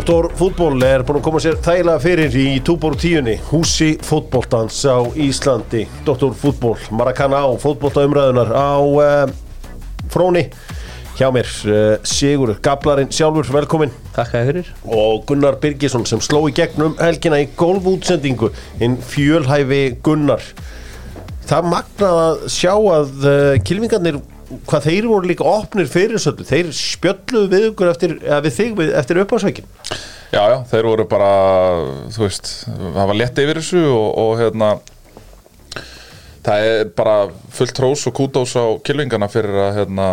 Doktor fútból er búin að koma sér þægilega fyrir í túbor tíunni. Húsi fútbóltans á Íslandi. Doktor fútból, Maracana á fútbóltaumræðunar á uh, fróni. Hjá mér uh, Sigur Gablarinn sjálfur, velkomin Takk að fyrir. Og Gunnar Birgisson sem sló í gegnum helgina í golfútsendingu hinn fjölhæfi Gunnar. Það magnað að sjá að uh, kilvingarnir hvað þeir voru líka opnir fyrir söldu þeir spjölluðu við ykkur eftir, eða við þig við, eftir uppásveikin Já, já, þeir voru bara, þú veist, það var lett yfir þessu og, og hérna, það er bara fullt trós og kútós á kilvingana fyrir að hérna,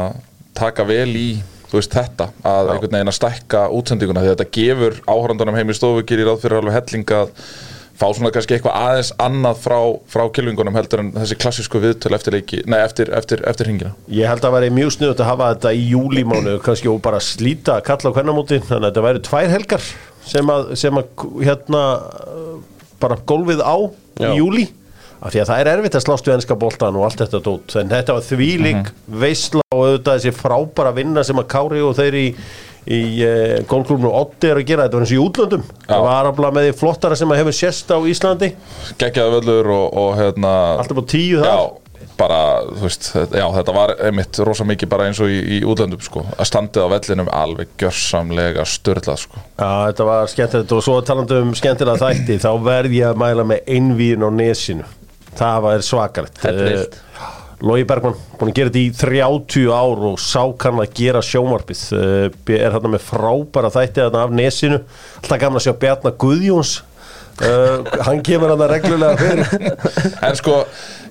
taka vel í, veist, þetta, að einhvern veginn að stækka útsendinguna því að þetta gefur áhörandunum heim í stofu, gerir ráð fyrir alveg helling að fá svona kannski eitthvað aðeins annað frá, frá kilvingunum heldur en þessi klassísku viðtöl eftir eftir, eftir, eftir hringina. Ég held að væri mjög sniðut að hafa þetta í júlímánu kannski og bara slíta kalla á hvernamóti þannig að þetta væri tvær helgar sem að, sem að hérna bara gólfið á Já. í júlí af því að það er erfitt að slást við ennska boltan og allt þetta dót en þetta var þvílík Mhm. veisla og auðvitað þessi frábæra vinna sem að Kári og þeir í í uh, gólklubnu Otti er að gera þetta var eins og í útlöndum það var alveg með því flottara sem að hefur sérst á Íslandi Gekkjaði völlur og, og hérna... alltaf á tíu þar Já, bara, veist, já, þetta var einmitt rosa mikið bara eins og í, í útlöndum, sko. Að standið á vellinum alveg gjörsamlega störlað, sko. Já, þetta var skemmtilegt og svo talandi um skemmtilega þætti þá verð ég að mæla með einvíðin á nesinu það var svakalegt Þetta er illt. Lógi Bergman, búin að gera þetta í 30 ár og sá kann að gera sjómarpið uh, er þarna með frábæra þætti þarna af nesinu. Alltaf gaman að sjá Bjarnar Guðjóns. Uh, hann kemur hann reglulega fyrir. En sko,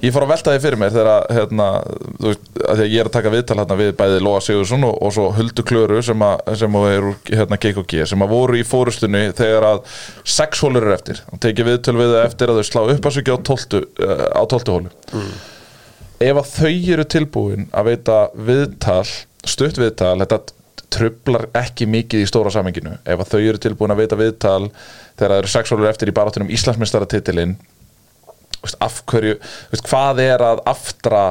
ég fór að velta því fyrir mér þegar að, hérna, veist, að því að ég er að taka viðtal hérna við bæði Lóa Sigursson og, og svo Huldu Klöru sem að, sem að er hérna, KKG, sem að voru í fórustunni þegar að sex hólur er eftir. Og tekið viðtöl við það eftir að þau slá upp að sig á 12, uh, á 12 hólu. Ef að þau eru tilbúin að veita viðtal, stutt viðtal, þetta trublar ekki mikið í stóra samenginu. Ef að þau eru tilbúin að veita viðtal þegar það eru sex hólur eftir í baráttunum Íslandsmeistaratitilinn veist, af hverju, veist, hvað er að aftra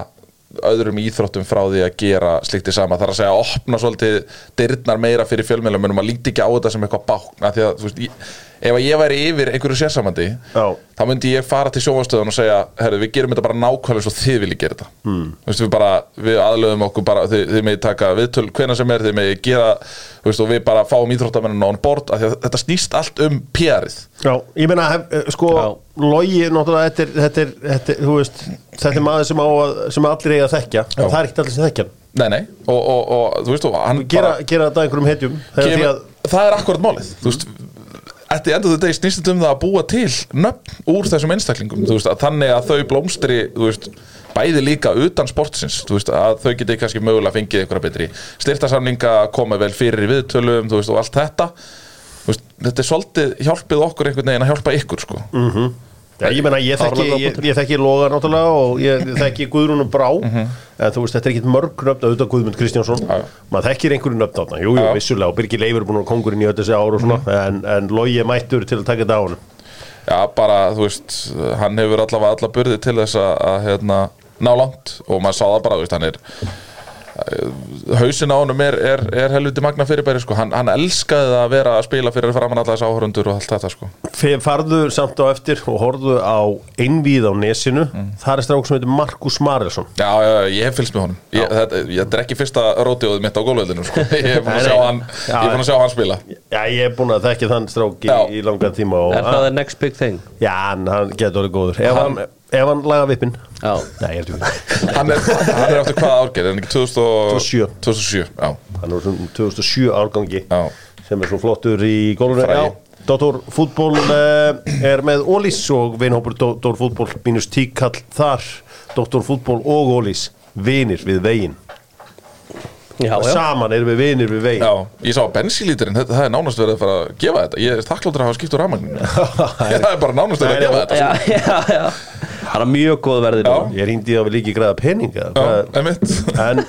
öðrum íþróttum frá því að gera slikt í sama, það er að segja að opna svolítið dyrnar meira fyrir fjölmjölum en maður líti ekki á þetta sem eitthvað bákna því að þú veist, ég, ef að ég væri yfir einhverju sérsamandi, þá myndi ég fara til sjófanstöðun og segja, herru, við gerum þetta bara nákvæmlega svo þið viljið gera þetta mm. veist, við bara, við aðlöfum okkur bara þið, þið megið taka viðtöl hvena sem er þið megið gera, þú veist, og við bara fáum íþróttamenninu on board, af því að þetta snýst allt um PR-ið Já, ég meina, hef, eh, sko Já. Logi, náttúrulega, þetta er, þetta er, þetta er, þú veist, þetta er maður sem, á að, sem allir eiga að þekkja, en það er ekkert allir sem þekkja. Nei, nei, og, og, og þú veist, og hann gera, bara gera þetta einhverjum að, það er akkurat málið þú veist, eftir endur þetta snýst þetta um það að búa til nöfn úr þessum einstaklingum veist, að þannig að þau blómstri veist, bæði líka utan sportsins veist, að þau geti kannski mögulega fengið eitthvað betri styrtasamninga, koma vel fyrir viðtölum og allt þetta þetta er svolítið hjálpið okkur einhvern veginn að hjálpa ykkur sko. Mm. Já, ég meina, ég þekki, ég, ég þekki Loga náttúrulega og ég þekki Guðrúnum Brá Mhm. en þú veist, þetta er ekkit mörg nöfn auðvitað Guðmund Kristjánsson Já. maður þekkir einhverju nöfn þarna, jú, jú, Já. Mhm. vissulega og Birgir Leifur búin vera kongurinn í öll þessi ár og svona, en, en Logi er mættur til að taka þetta á hann já, bara, þú veist hann hefur allavega alla burði til þess að, að hérna, ná langt og maður sá það bara, þú veist, hann er hausin á honum er, er, er helviti magna fyrirbæri sko. hann, hann elskaði að vera að spila fyrir framann alla þessi áhörundur og allt þetta sko. Farðu samt á eftir og horfðu á einvíð á nesinu Mm. það er strák sem heitir Markus Marelsson Já, já, já, ég hef fylgst með honum ég, þetta, ég, þetta er ekki fyrsta rótióðið mitt á gólveldinu sko. ég hef búin að sjá hann Já. ég er búin að sjá hann spila Já, ég er búin að þekki þann strák í, í langan tíma og, Er það the next big thing? Já, hann, hann getur orðið góður Ef hann, laga vippin. Já. Nei, ég er tjóð hann er, hann er eftir hvaða árgerð, er hann ekki 2007 2007. 2007, já, Hann er svona 2007 árgangi já. sem er svo flottur í gólfinu Frægi. Já, Dóttor fútból uh, er með Ólís og vinhópur Dóttor fútból mínus tíkall þar. Dóttor fútból og Ólís vinir við veginn. Já, já. Saman erum við vinir við veginn. Já ég sá bensílíturinn, þetta, það er nánast verið að fara að gefa þetta. Ég er þakkláttur að hafa skipt úr rafmagninu það er bara nánast verið að gefa þetta Já, já, já Það er mjög góð verðið Ég rýndi að við líki græða peninga já, En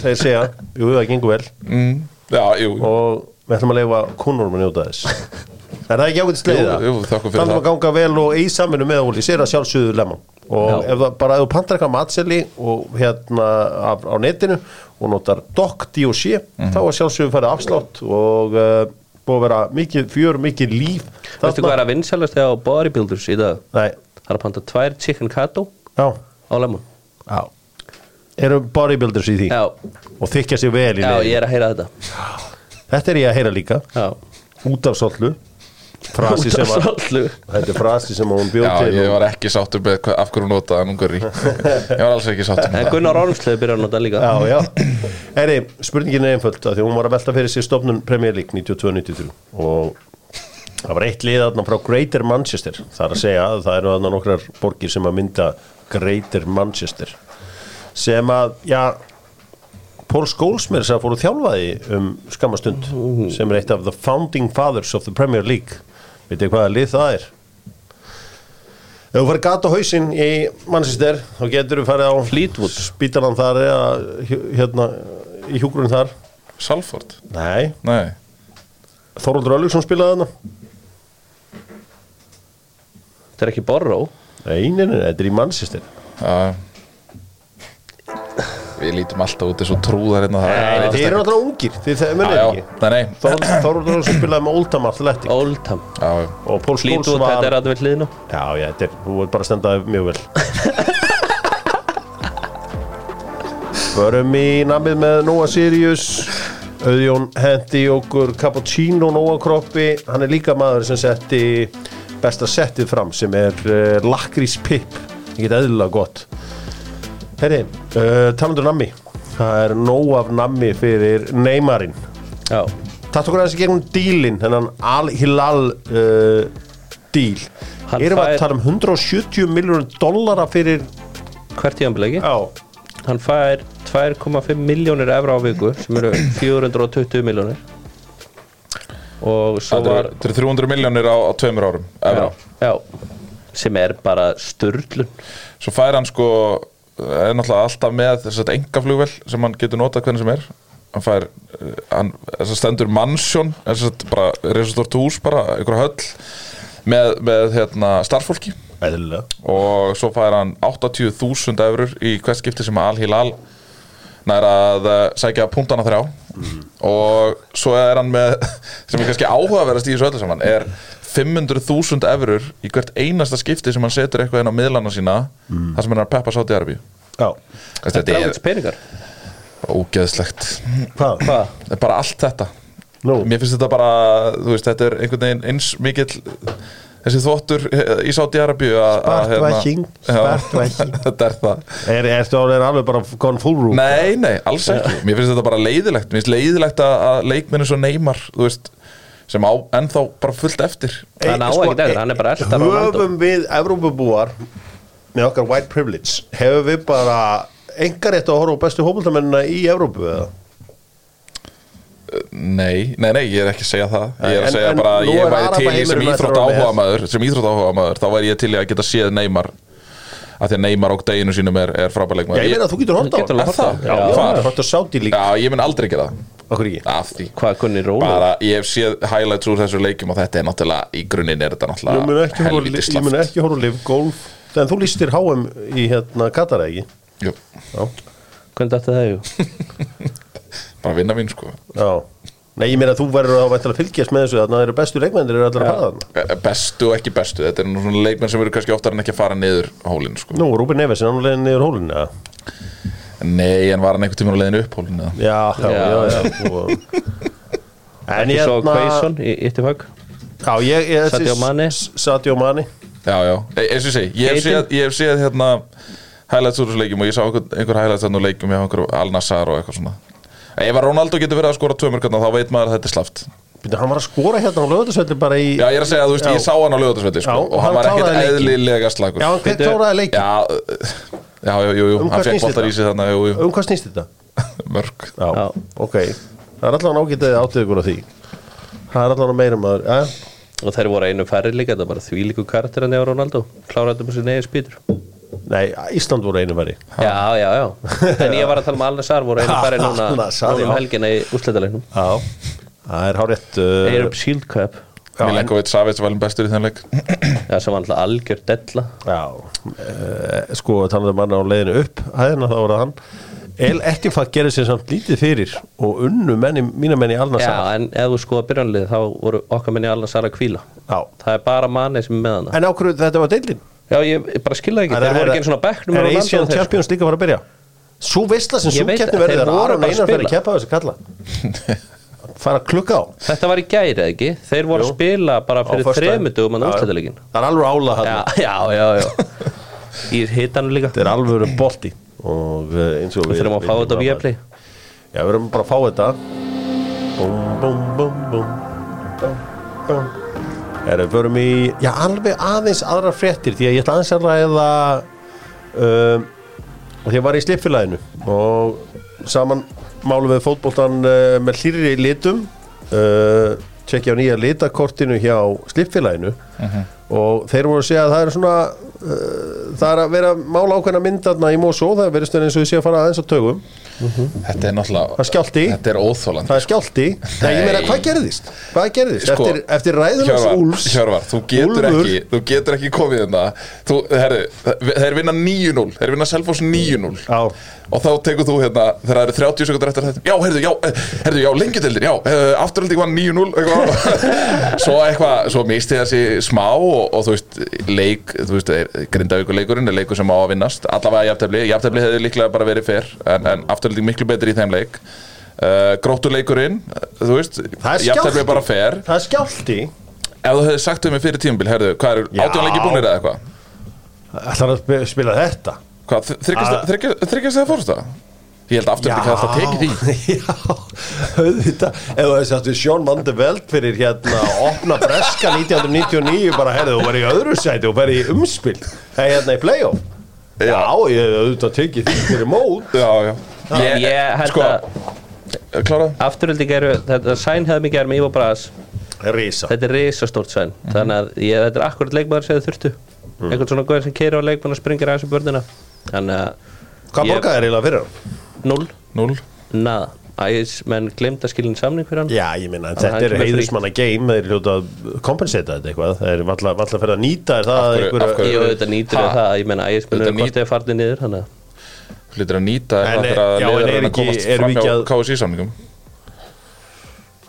þeir segja, jú það gengur vel. Mm, já, jú, og við ætlum að leifa kunnurum að njóta þess. Er það ekki ákveðt sleiða? Þannig það. að ganga vel og í saminu með Óli sér að sjálfsögðu lemon. Og ef það bara ef þú pantar eitthvað matseli og hérna á, á netinu og notar DOC DOC Mhm. þá er sjálfsögðu færið afslátt og uh, búið að vera mikið fjör, mikið líf. Veistu hvað er að vinsælast á bodybuilders í dag? Nei, Það er að panta tvær chicken kato já, á lemon. Já. Eru bodybuilders í því? Já, og þykja sig vel í já, ég er að heyra þetta. Þetta er ég að heyra líka. Já, út af sollu. Frasi sem að Svollu þetta er frasi sem hún bjóð Já, til ég var ekki sáttur með hvað- af hverju hún notaði hann ungar í Ég var alls ekki sáttur með En það. Gunnar Ormsleð byrjar að nota líka. Já, já. Eri, spurningin er einföld að því hún var að velta fyrir sér stofnun Premier League 92-93 og það var eitt lið þarna frá Greater Manchester. Það er að segja að það eru þarna nokkrar borgir sem að mynda Greater Manchester. Sem að, já Paul Scholes mér sem fóru þjálfaði um skammastund sem er eitt af the founding fathers of the Premier League. Veitir hvaða lið það er? Ef þú farið gata á hausinn í Manchester þá getur þú farið á Fleetwood. spítalan þar eða hérna í hjúgrun þar. Salford? Nei, Nei. Þorvaldur Ölugsson spilaði þarna Þetta er ekki Borró. Nei, nei, nei, þetta er í Manchester. Já. Við lítum alltaf út eins og trúðar hérna. Það Nei, þið eru náttúrulega ungir, þið það já, ekki. nei Þor- Þorvaldur Ölugsson spilaði með Oldham Athletic. Oldham. Já, já. Og Paul Scholes Fleetwood, var þetta er að við hliðinu Já, já, þetta er, þú er bara að stenda þig mjög vel. Förum í namið með Nóa Sirius. Auðjón hendi okkur Cappuccino Nóa Kroppi Hann er líka maður sem setti besta settið fram sem er uh, Lakrís Pip. Ég get eðlilega gott. Herri, uh, talandur nammi. Það er nóg af nammi fyrir Neymarinn. Tatt okkur aðeins í gegnum dílinn Þennan Al-Hilal uh, díl. Hann Erum við að tala um 170 miljónur dollara fyrir hvert tíðanblegi Já, Hann fær 2,5 miljónir evra á viku sem eru 420 miljónir og svo Þetta var eru- þetta eru 300 miljónir á, á tveimur árum já, já, sem er bara sturlun. Svo fær hann sko er náttúrulega alltaf með þess að engaflugvel sem hann getur notað hvernig sem er. Hann fær, eh, hann þess að stendur mansjón, þess að bara resastort hús bara, einhver höll með, með hérna starffólki eðlilega. Og svo fær hann 80.000 eurur í hvert skipti sem Al-Hilal nær að eh, sækja punktana þrjá. Og svo er hann með sem er kannski áhugaverðast í þessu öllu saman er 500.000 eurur í hvert einasta skipti sem hann setur eitthvað inn á miðlana sína þar sem hann er að peppa sátt í Arabíu Já, Þetta er ágætis peningar. ógeðslegt. Hvað? Er bara allt þetta. Nú, mér finnst þetta bara, þú veist, þetta er einhvern veginn eins mikill þessi þvottur í sátt í Arabíu að- að, hérna- Spartvæking, spartvæking. þetta er það er, ertu alveg alveg bara gone full room? Nei, nei, alls ekki Mér finnst þetta bara leiðilegt Mér finnst leiðilegt að, að leikmennu svo neymar Þú veist, sem á ennþá bara fullt eftir Hann á ekkert eftir, hann er bara Ronaldo. Höfum við Evrópubúar með okkar white privilege hefur við bara engar rétt að horfa á bestu hópultamennina í Evrópu eða? Nei, nei, nei, ég er ekki að segja það. Ég er að segja en bara að ég væri til sem íþrótt áhuga maður Sem íþrótt áhuga maður, þá væri ég til í að geta séð neymar. Að því að neymar og deginu sínum er, er frábæð Já, leikmaður ég meina að þú getur horta á Er á. það? Já, Já, já, hvar? horta á Saudi líka. Já, ég mun aldrei gera það. Okkur ekki? Af því. Hvað kunni Róna? Bara, ég hef séð highlights úr þessu leikum og þetta er náttúrulega, í grunninn er þetta Ég mun ekki náttúrulega helviti li- ég mun slaft ekki horfa bara vinna mín sko já Nei, ég meina að þú verður að væntanlega fylgjast með þessu Þannig að það eru bestu leikmennir eru allir að fara þarna Eh, Bestu og ekki bestu, þetta er nú svona leikmenn sem eru kannski oftar en ekki að fara niður hólinn sko. Nú, Rúben Neves er leiðin niður hólinn eða? Nei, en var hann einhvern tímann á leiðinu upp hólinn eða? Já, já, já, Já. já, og... En ég svo Quaison í Ittifag Já, ég, ég Sadio Mane. Sadio Mane Já, já, e eins og segi Ég hef séð, ég hef séð hérna highlights úr þessu leikum og ég sá einhver, einhver highlights þannig úr leikum hjá einhver Al-Nassar og eitthvað svona Ef að Ronaldo getur verið að skora tvö mörgarna þá veit maður að þetta er slaft Býtu, hann var að skora hérna á lögðarsvelli bara í Já, ég er að segja að þú veist, Já. ég sá hann á lögutarsvelli sko, Já, og og hann var ekkert eðlilega slagur Já, hann Bíddu. kláraði leikin Já, já, jú, jú, jú, Um hann hvað fekk snýst boltar í þetta? sig þannig, jú, jú, Um hvað snýst þetta? mörg Já, Já. ok Það er allan ágætið áttið ykkur á því Það er allan meira maður ja? Og þeir voru einu færri líka, þetta var bara þvílíku karakter en eða Ronaldo Kláraði með sér neyja spýtur Nei, Ísland voru einu væri Já, já, já. En ég var að tala um Al-Nassar voru einu færri núna Núna um helgina í úrslitaleiknum. Já, það er hárétt uh, Arab Shield Cup. Milenkovic Savits valin bestur í þenn leik. Já, sem var alltaf algjör della. Já, uh, sko talaðu manna á leiðinu upp hæðina þá var það hann. El Ettifak gerir sér samt lítið fyrir og unnu menni, mína menni alveg Já, en ef þú skoða byrjanlið þá voru okkar minni allar sara að kvíla Já. Það er bara manni sem er með hana. En ákveður þetta var deildin Já, ég, bara skilða ekki, þeir voru ekki einu svona bekknum Er Asian og þeir, sko. Champions líka fara að byrja? Svo veistla sem að verður þeir voru að spila. að keppa þessu kalla. Fara klukka á. Þetta var í gæri eða ekki? Þeir voru Jú. að spila bara fyrir þremutugum já. úrslitaleikin Það er alveg ála hann Já, já, já, Í hitanu líka. Þetta er alveg bolti. Og eins og Við þurfum að fá þetta á vitum Viaplay Já, við erum bara að fá þetta. Búm, búm Búm, búm Erum við förum í, já, alveg aðeins aðra fréttir Því að ég ætla aðeins að ræða um, Því að var í slipfélaginu Og saman málum við fótboltan uh, með hlýri litum uh, Tjekkja á nýja litakortinu hjá slipfélaginu Og þeir voru að segja að það er svona uh, Það er að vera mála ákveðna myndarna í Mosó Það er verið eins og ég sé að fara aðeins á tögum Þetta er náttúrulega Það er skjálfti. Þetta er óþólandi Það er skjálti Nei, ég meina, hvað gerðist? Hvað gerðist? Sko, eftir, eftir ræðunars Úls Hjörvar, þú getur Úlfur- ekki Þú getur ekki komið þetta þú, herri, Þeir vinna 9-0 Þeir vinna Selfoss 9-0 Já. Og þá tekur þú hérna Þegar það eru 30 sekundur eftir þetta Já, herðu, já, eh, herðu, já, lengjudildin Já, uh, afturölding var 9-0 eitthvað. Svo eitthvað, svo misti þessi smá og, og þú veist, leik Þú veist, grindavíkur leikurinn er leikur sem á að vinnast Allavega jafntefli, jafntefli hefði líklega bara verið fyrr En, en afturölding miklu betri í þeim leik. Uh, Gróttuleikurinn, þú veist Það er er bara fair. Það er skjálti Ef þú hefði sagt um mig fyrir tímabil, herðu, hvað Já. átjónleiki búnir eða eitthvað? Það er að sp- spila þetta? Hvað, Að- þryggjast eða fórst það? Ég held aftur ekki að það tekið því. Já, auðvitað. Ef þú hefði sagt við Sjón Mandi Veld fyrir hérna að opna breska 1999 bara, herðu, þú verið í öðru sæti og verið í umspil. Hei, hérna í play-off. Já, ég hef auðvitað tekið því fyrir mót. Já, já Ég, ég held sko, að Klára? afturölding eru Þetta sæn hefði mikið er með Ivo Bras Rísa Þetta er risastórt sæn Mhm. Þannig að ég, þetta er akkurat leikmaður sem þið þurftu. Mhm. Einhvern svona góður sem keiri á leikmann og springir aðeins um börnina. Þannig að Hvað borgaði þér eiginlega fyrir hann? Null, Núl nada. Æs, menn glemt að skilja samning fyrir hann. Já, ég minna, að þetta er kemur heiðusmanna game þeir hljóta að kompensata þetta eitthvað. Þeir er valla að fyrir að nýta það Ég nýtur Ha? ég það, ég meina æs, menn er kostið að farnið niður Þannig að Hlýtur að nýta En, þegar að er reyna að komast fram við hjá KSI samningum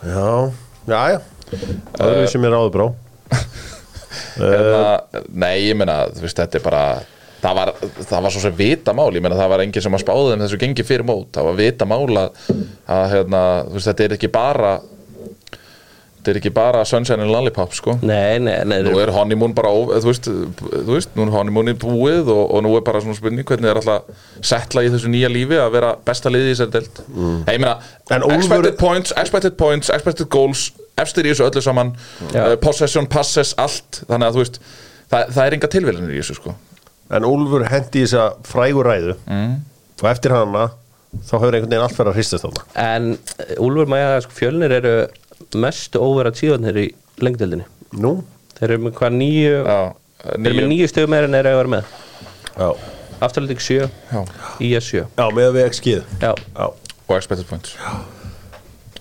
Já, já, já. Öðru sem er áður brá Hérna, Nei, ég meina, þú veist, þetta er bara Það var, það var svo sem vita mál Ég meina, það var enginn sem að spáði þeim þessu gengi fyrir mót. Það var vita mál að, að hérna, þú veist, þetta er ekki bara Þetta er ekki bara Sunshine and Lollipop, sko Nei, nei, nei Nú er honeymoon bara, ó- þú veist, þú veist, nú er honeymoon í búið og, og nú er bara svona spurning hvernig er alltaf settla í þessu nýja lífi að vera besta liði í þessari delt. Mm. Ég meina, En Úlfur- expected points, expected points, expected goals, efstir í þessu öllu saman, uh, possession, passes, allt, þannig að þú veist, það, það er enga tilvílanir í þessu, sko. En Úlfur hendi í þessa frægur ræðu mm. og eftir hana þá hefur einhvern veginn allt verið að hristast þarna En eh, Úlfur Maja, sko, fjölnir eru mestu óvera tíðanir í lengdeldinni Nú? Þeir eru með hvað nýju Já, Þeir eru með nýju stöðum meira en þeir eru að vera með. Já, Afturlending 7, Já, IS 7 já með að við ekki skið Já, Já. Og expected points.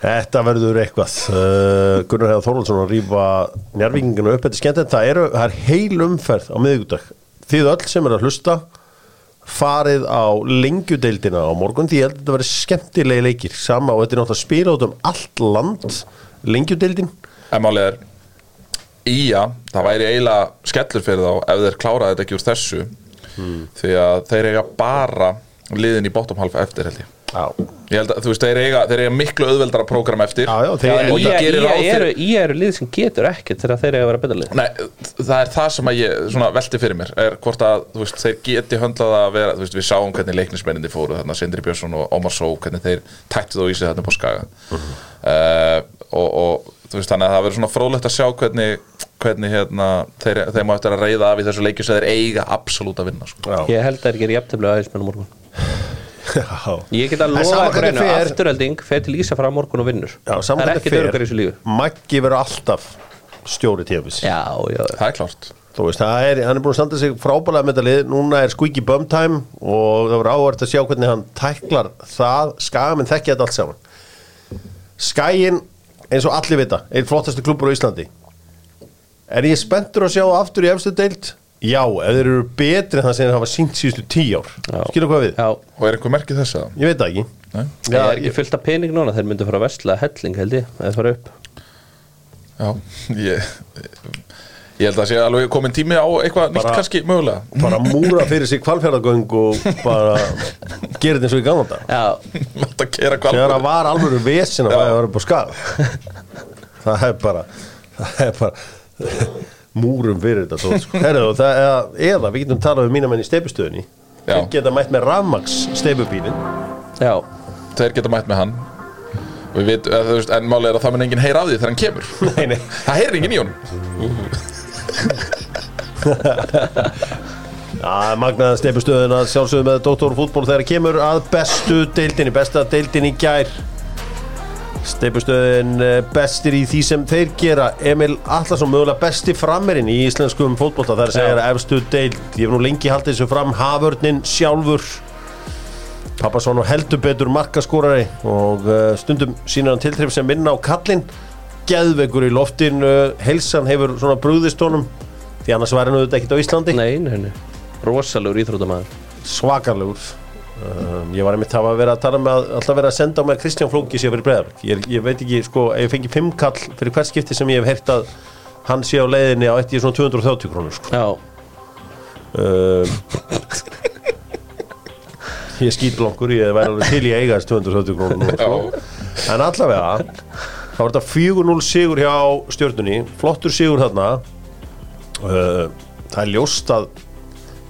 Þetta verður eitthvað. Uh, Gunnar Heiðar Þorvaldsson að rýfa njárvíkinginu upp. Þetta er skemmt það, eru, það er heil umferð á miðvíkudag Þið öll sem er að hlusta farið á lengjudeildina á morgun því ég held að þetta verður skemmtilegi leikir. Sama og þetta er náttúrulega að spila út um allt land lengjudeildin. En málið er, Ía, það væri eiginlega skellur fyrir þá ef þeir kláraði þetta ekki úr þessu. Því að þeir eiga bara liðin í bottom half eftir held ég Ég held að, þú veist, þeir eiga, þeir eiga miklu auðveldara prógram eftir. Já, já þeir, Já, en og ég- gerir ráð fyrir- eru, í eru lið sem getur ekkert þegar þeir eru að vera betra lið. Nei, það er það sem að ég svona velti fyrir mér er hvort að, þú veist, þeir geti höndlað að vera, þú veist, við sáum hvernig leiknismenninni fóru þarna Sindri Björnsson og Ómar Só hvernig þeir tættu þó í sig þarna upp á skaga. Uh, og, og þú veist, þannig að það verður svona frólægt að sjá hvernig hvernig hérna, þeir, þeir má eftir að reyða af í þessu leikju sem þeir eiga absolutt að vinna sko. já, Ég held að þeir gerir jafntöflu að aðeinsmenn á morgun. Ég get að lofa einu fer- Afturölding fer til Ísa frá morgun og vinnur. Já, Það er þetta ekkert örgar í þessu lífi. Maggi verður alltaf stjóri tíðafis Já, já, það er klárt. Þú veist, það er, hann er búin að standa sig frábælega með þetta lið, núna er squeaky bum time og það var áhvert að sjá hvernig hann tæklar það, skagamenn þekkja þetta allt saman. Skaginn, eins og allir vita, einn flottastu klubur á Íslandi. Er ég spenntur að sjá aftur í efstu deild? Já, ef þeir eru betri en það sem þeir hafa sínt síðustu tíu ár. Já. Skilur hvað við? Já, Og er einhver merkið þess að Ég veit það ekki. Nei? ég er ekki fullt af pening núna? Þeir myndu fara að vesla helling held ég Eða fara upp. Já, ég Ég held að sé alveg komin tími á eitthvað nýtt Bara- kannski mögulega. Bara múra fyrir sig kvalfjörðagöng og bara gera þetta eins og í gamla dag Já, Láta kera Þegar kvalfur það var alveg vesin að það var upp á skal. Það er bara Það er bara múrum fyrir þetta tótt, sko. Herðu, það, eða, eða við getum talað um mína menn í steipustöðinni. Þeir geta mætt með rafmaks steipubílin já, Þeir geta mætt með hann. Og við veit, eða, þú veist, en málega er að það mun enginn heyra af því þegar hann kemur. Nei, nei. Það heyrir enginn í honum. Já, magnaða steipustöðin að sjálfsögðu með Dóttórfútból þegar kemur að bestu deildinni, besta deildin í gær Steipustöðin eh, bestir í því sem þeir gera. Emil Allarsson mögulega besti frammerinn í íslenskum að segja Já. er efstu deild. Ég hef nú lengi haldið þessu fram Haförnin sjálfur. Pappasson og heldur betur markaskórari og uh, stundum sínur hann tiltrif sem minna á kallinn. Geðveikur í loftin heilsan hefur svona brúðist honum því annars væri hann auðvitað ekkert á Íslandi. Nei, nei, nei. Rosalegur íþrótamaður svakarlegur um, ég var einmitt að vera að tala með að alltaf vera að senda á mig að Kristján Flóki sé fyrir breðarleik ég, ég veit ekki, sko, ég fengi fimm kall fyrir hvert skipti sem ég hef heyrt að hann sé á leiðinni á í svona 230 krónur sko. Já, um, ég skýt blankur ég væri alveg til í að eiga þessi 230 krónur sko. en allavega þá var þetta 4-0 sigur hjá stjörnunni flottur sigur þarna. Uh, það er ljóst að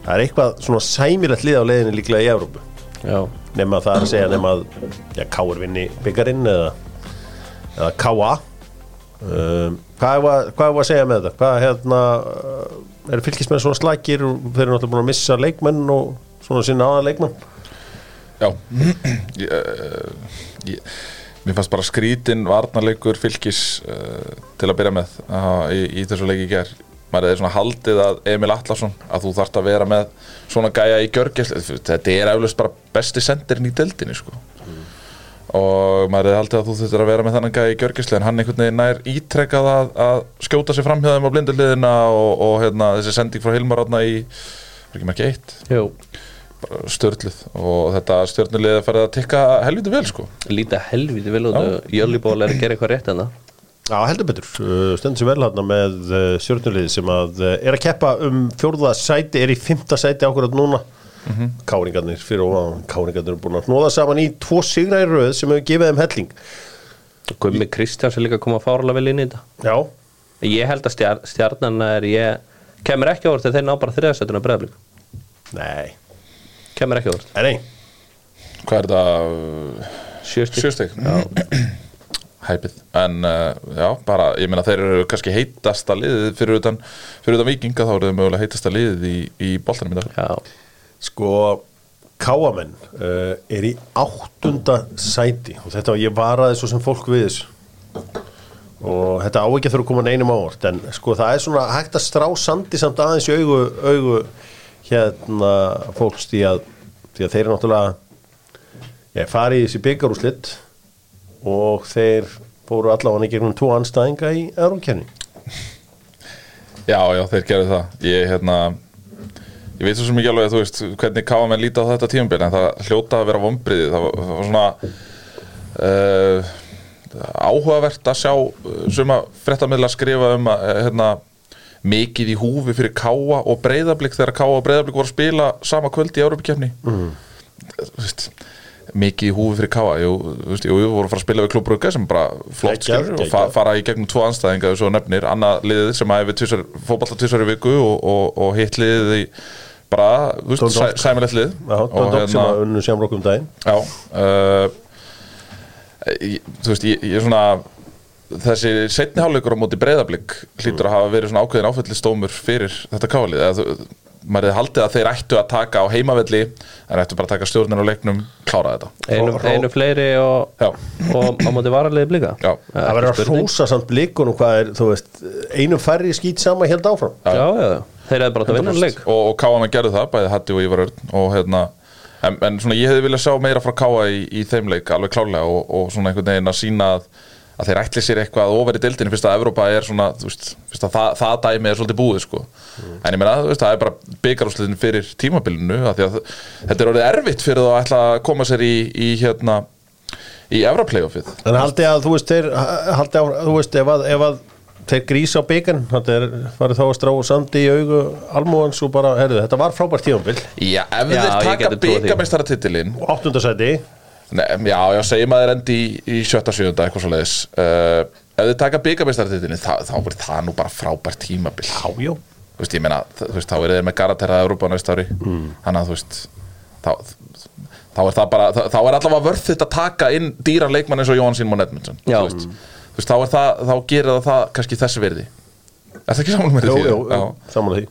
það er eitthvað svona sæmilegt lið á leiðinni líklega í Evrópu. já, nema það er að segja nema að ja, Káur vinni byggarinn eða, eða Káa um, hvað er að, hvað er að segja með þetta? Hvað hérna uh, eru fylgismenn svona slækir og þeir eru náttúrulega búin að missa leikmenn og svona sinna aða leikmenn. Já. Ég, eh, ég, Mér fannst bara skrítin varnarleikur fylgis uh, til að byrja með uh, í, í þessu leiki í ger maður er svona haldið að Emil Allarsson að þú þarft að vera með svona gæja í gjörgjast þetta er eflaust bara besti sendirinn í deildinni sko. Og maður er haldið að þú þurftir að vera með þannig gæja í gjörgjastli en hann einhvern veginn nær ítrekkað að, að skjóta sig fram hjá þeim á blinduliðina og, og hérna, þessi sending frá Hilmar átna í var ekki ekki eitt? Jú. Störluð og þetta stjörnulegði að fara að tikka helviti vel sko. Líta helviti vel út. Jölliból er að gera eitthvað rétt en það Já, heldur betur, Uh, stendur sér vel hérna með uh, stjórnulið sem að uh, er að keppa um fjórða sæti, er í fymta sæti ákvörðat núna. Káringarnir fyrir ofan, Káringarnir er búin að hnóða saman í tvo sigra í röð sem hefur gefið þeim helling. Gummi Kristjáns er líka að koma fárlega vel inn í þetta. Já, Ég held að stjar, stjarnan er ég kemur ekki orð þegar þeir ná bara þriðasætuna breðablík nei, kemur ekki en nei. Hvað er þetta Sjösti sjösteg hæpið en uh, já bara ég meina þeir eru kannski heitasta liðið fyrir utan, fyrir utan vikinga þá eru þeir mögulega heitasta liðið í, í boltanum í dag. Já, Sko, Káamenn uh, er í áttunda sæti og þetta, ég varaði svo sem fólk við þessu. Og þetta á ekki að þurfa að koma neinum ávart en sko það er svona hægt að strá sandi samt aðeins í augu, augu hérna fólks því að, því að þeir eru náttúrulega ég fari í þessi byggarúslitt og þeir fóru allavega í gegnum tvo anstæðinga í Eurókjarni já já þeir gerðu það. Ég hérna ég veit svo sem ekki alveg þú veist hvernig káa menn líta á þetta tímabil en það hljóta að vera vombriði það var, var svona uh, áhugavert að sjá uh, suma fréttamilla skrifa um að uh, hérna, mikið í húfi fyrir káa og breyðablík þegar káa og breyðablík voru að spila sama kvöld í Európa-kefni mm. veist, mikið í húfi fyrir káa jú, veist, jú, við vorum að fara að spila við klubbrugga sem bara flott skilur og fa fara í gegnum tvo anstæðinga og nefnir, annað liðið sem æfi fótballta tvisar í viku og, og, og hitt liðið í bara, þú veist, sæ, sæmilegt lið. Já, Dundalk sem að unnu sjámrókum daginn. Já uh, ég, Þú veist, ég, ég er svona þessi setni hálfleikur á móti breyðablík hlýtur að hafa verið svona ákveðin áfællistómur fyrir þetta kávalið eða þú- maður hefði haldið að þeir ættu að taka á heimavelli en ættu bara að taka stjórnir á leiknum klára þetta. Einu, einu fleiri og, og á móti varaliði blika Já. Það verður að hrósa samt blikunum hvað er, þú veist, einu færri skýt sama held áfram. Já, já, já. þeir hefði bara að vinna leik. og, og káana gerðu það, bæði Hatti og Ívar Örn og hérna en, en svona ég hefði viljað sjá meira frá káa í, í þeim leik alveg klálega og, og svona einhvern veginn að sína að, að þeir ætli sér eitthvað ofar í deildinu fyrst að Evrópa er svona, þú veist, fyrst að það, það dæmi er svolítið búið, sko. En ég meina, þú veist, það er bara byggarúsliðin fyrir tímabilinu, af því að þetta er orðið erfitt fyrir þá að ætla að koma sér í, í hérna, í Evra-playoffið En haldi að þú veist þeir, haldi að þú veist ef að, ef að þeir grísa á byggan þetta er farið þá að strá sandi í augu almúans og bara, herðu, þetta var frábært tífambil Já, ef Já, þeir taka geti trúað því. byggamestaratitilinn áttundasæti Nei, já, já, segjum að þeir endi í, í sjötta, sjöunda, eitthvað svo leiðis uh, Ef þeir taka byggamestaratitilinn þá, þá verður það nú bara frábært tímabil. Jájó Þú veist, ég meina, þú veist, þá eru þeir með Garatera Európa næst ári. Mm. Þannig að, þú veist, þá, þá er það bara, þá, þá er allavega vörð þetta að taka inn dýran leikmann eins og Jóhann Sínmon Edmundsson Já. Þú veist, þú veist, þá er það, þá gerir það það kannski þessi verði Er það ekki saman með því? jú, jú, saman því.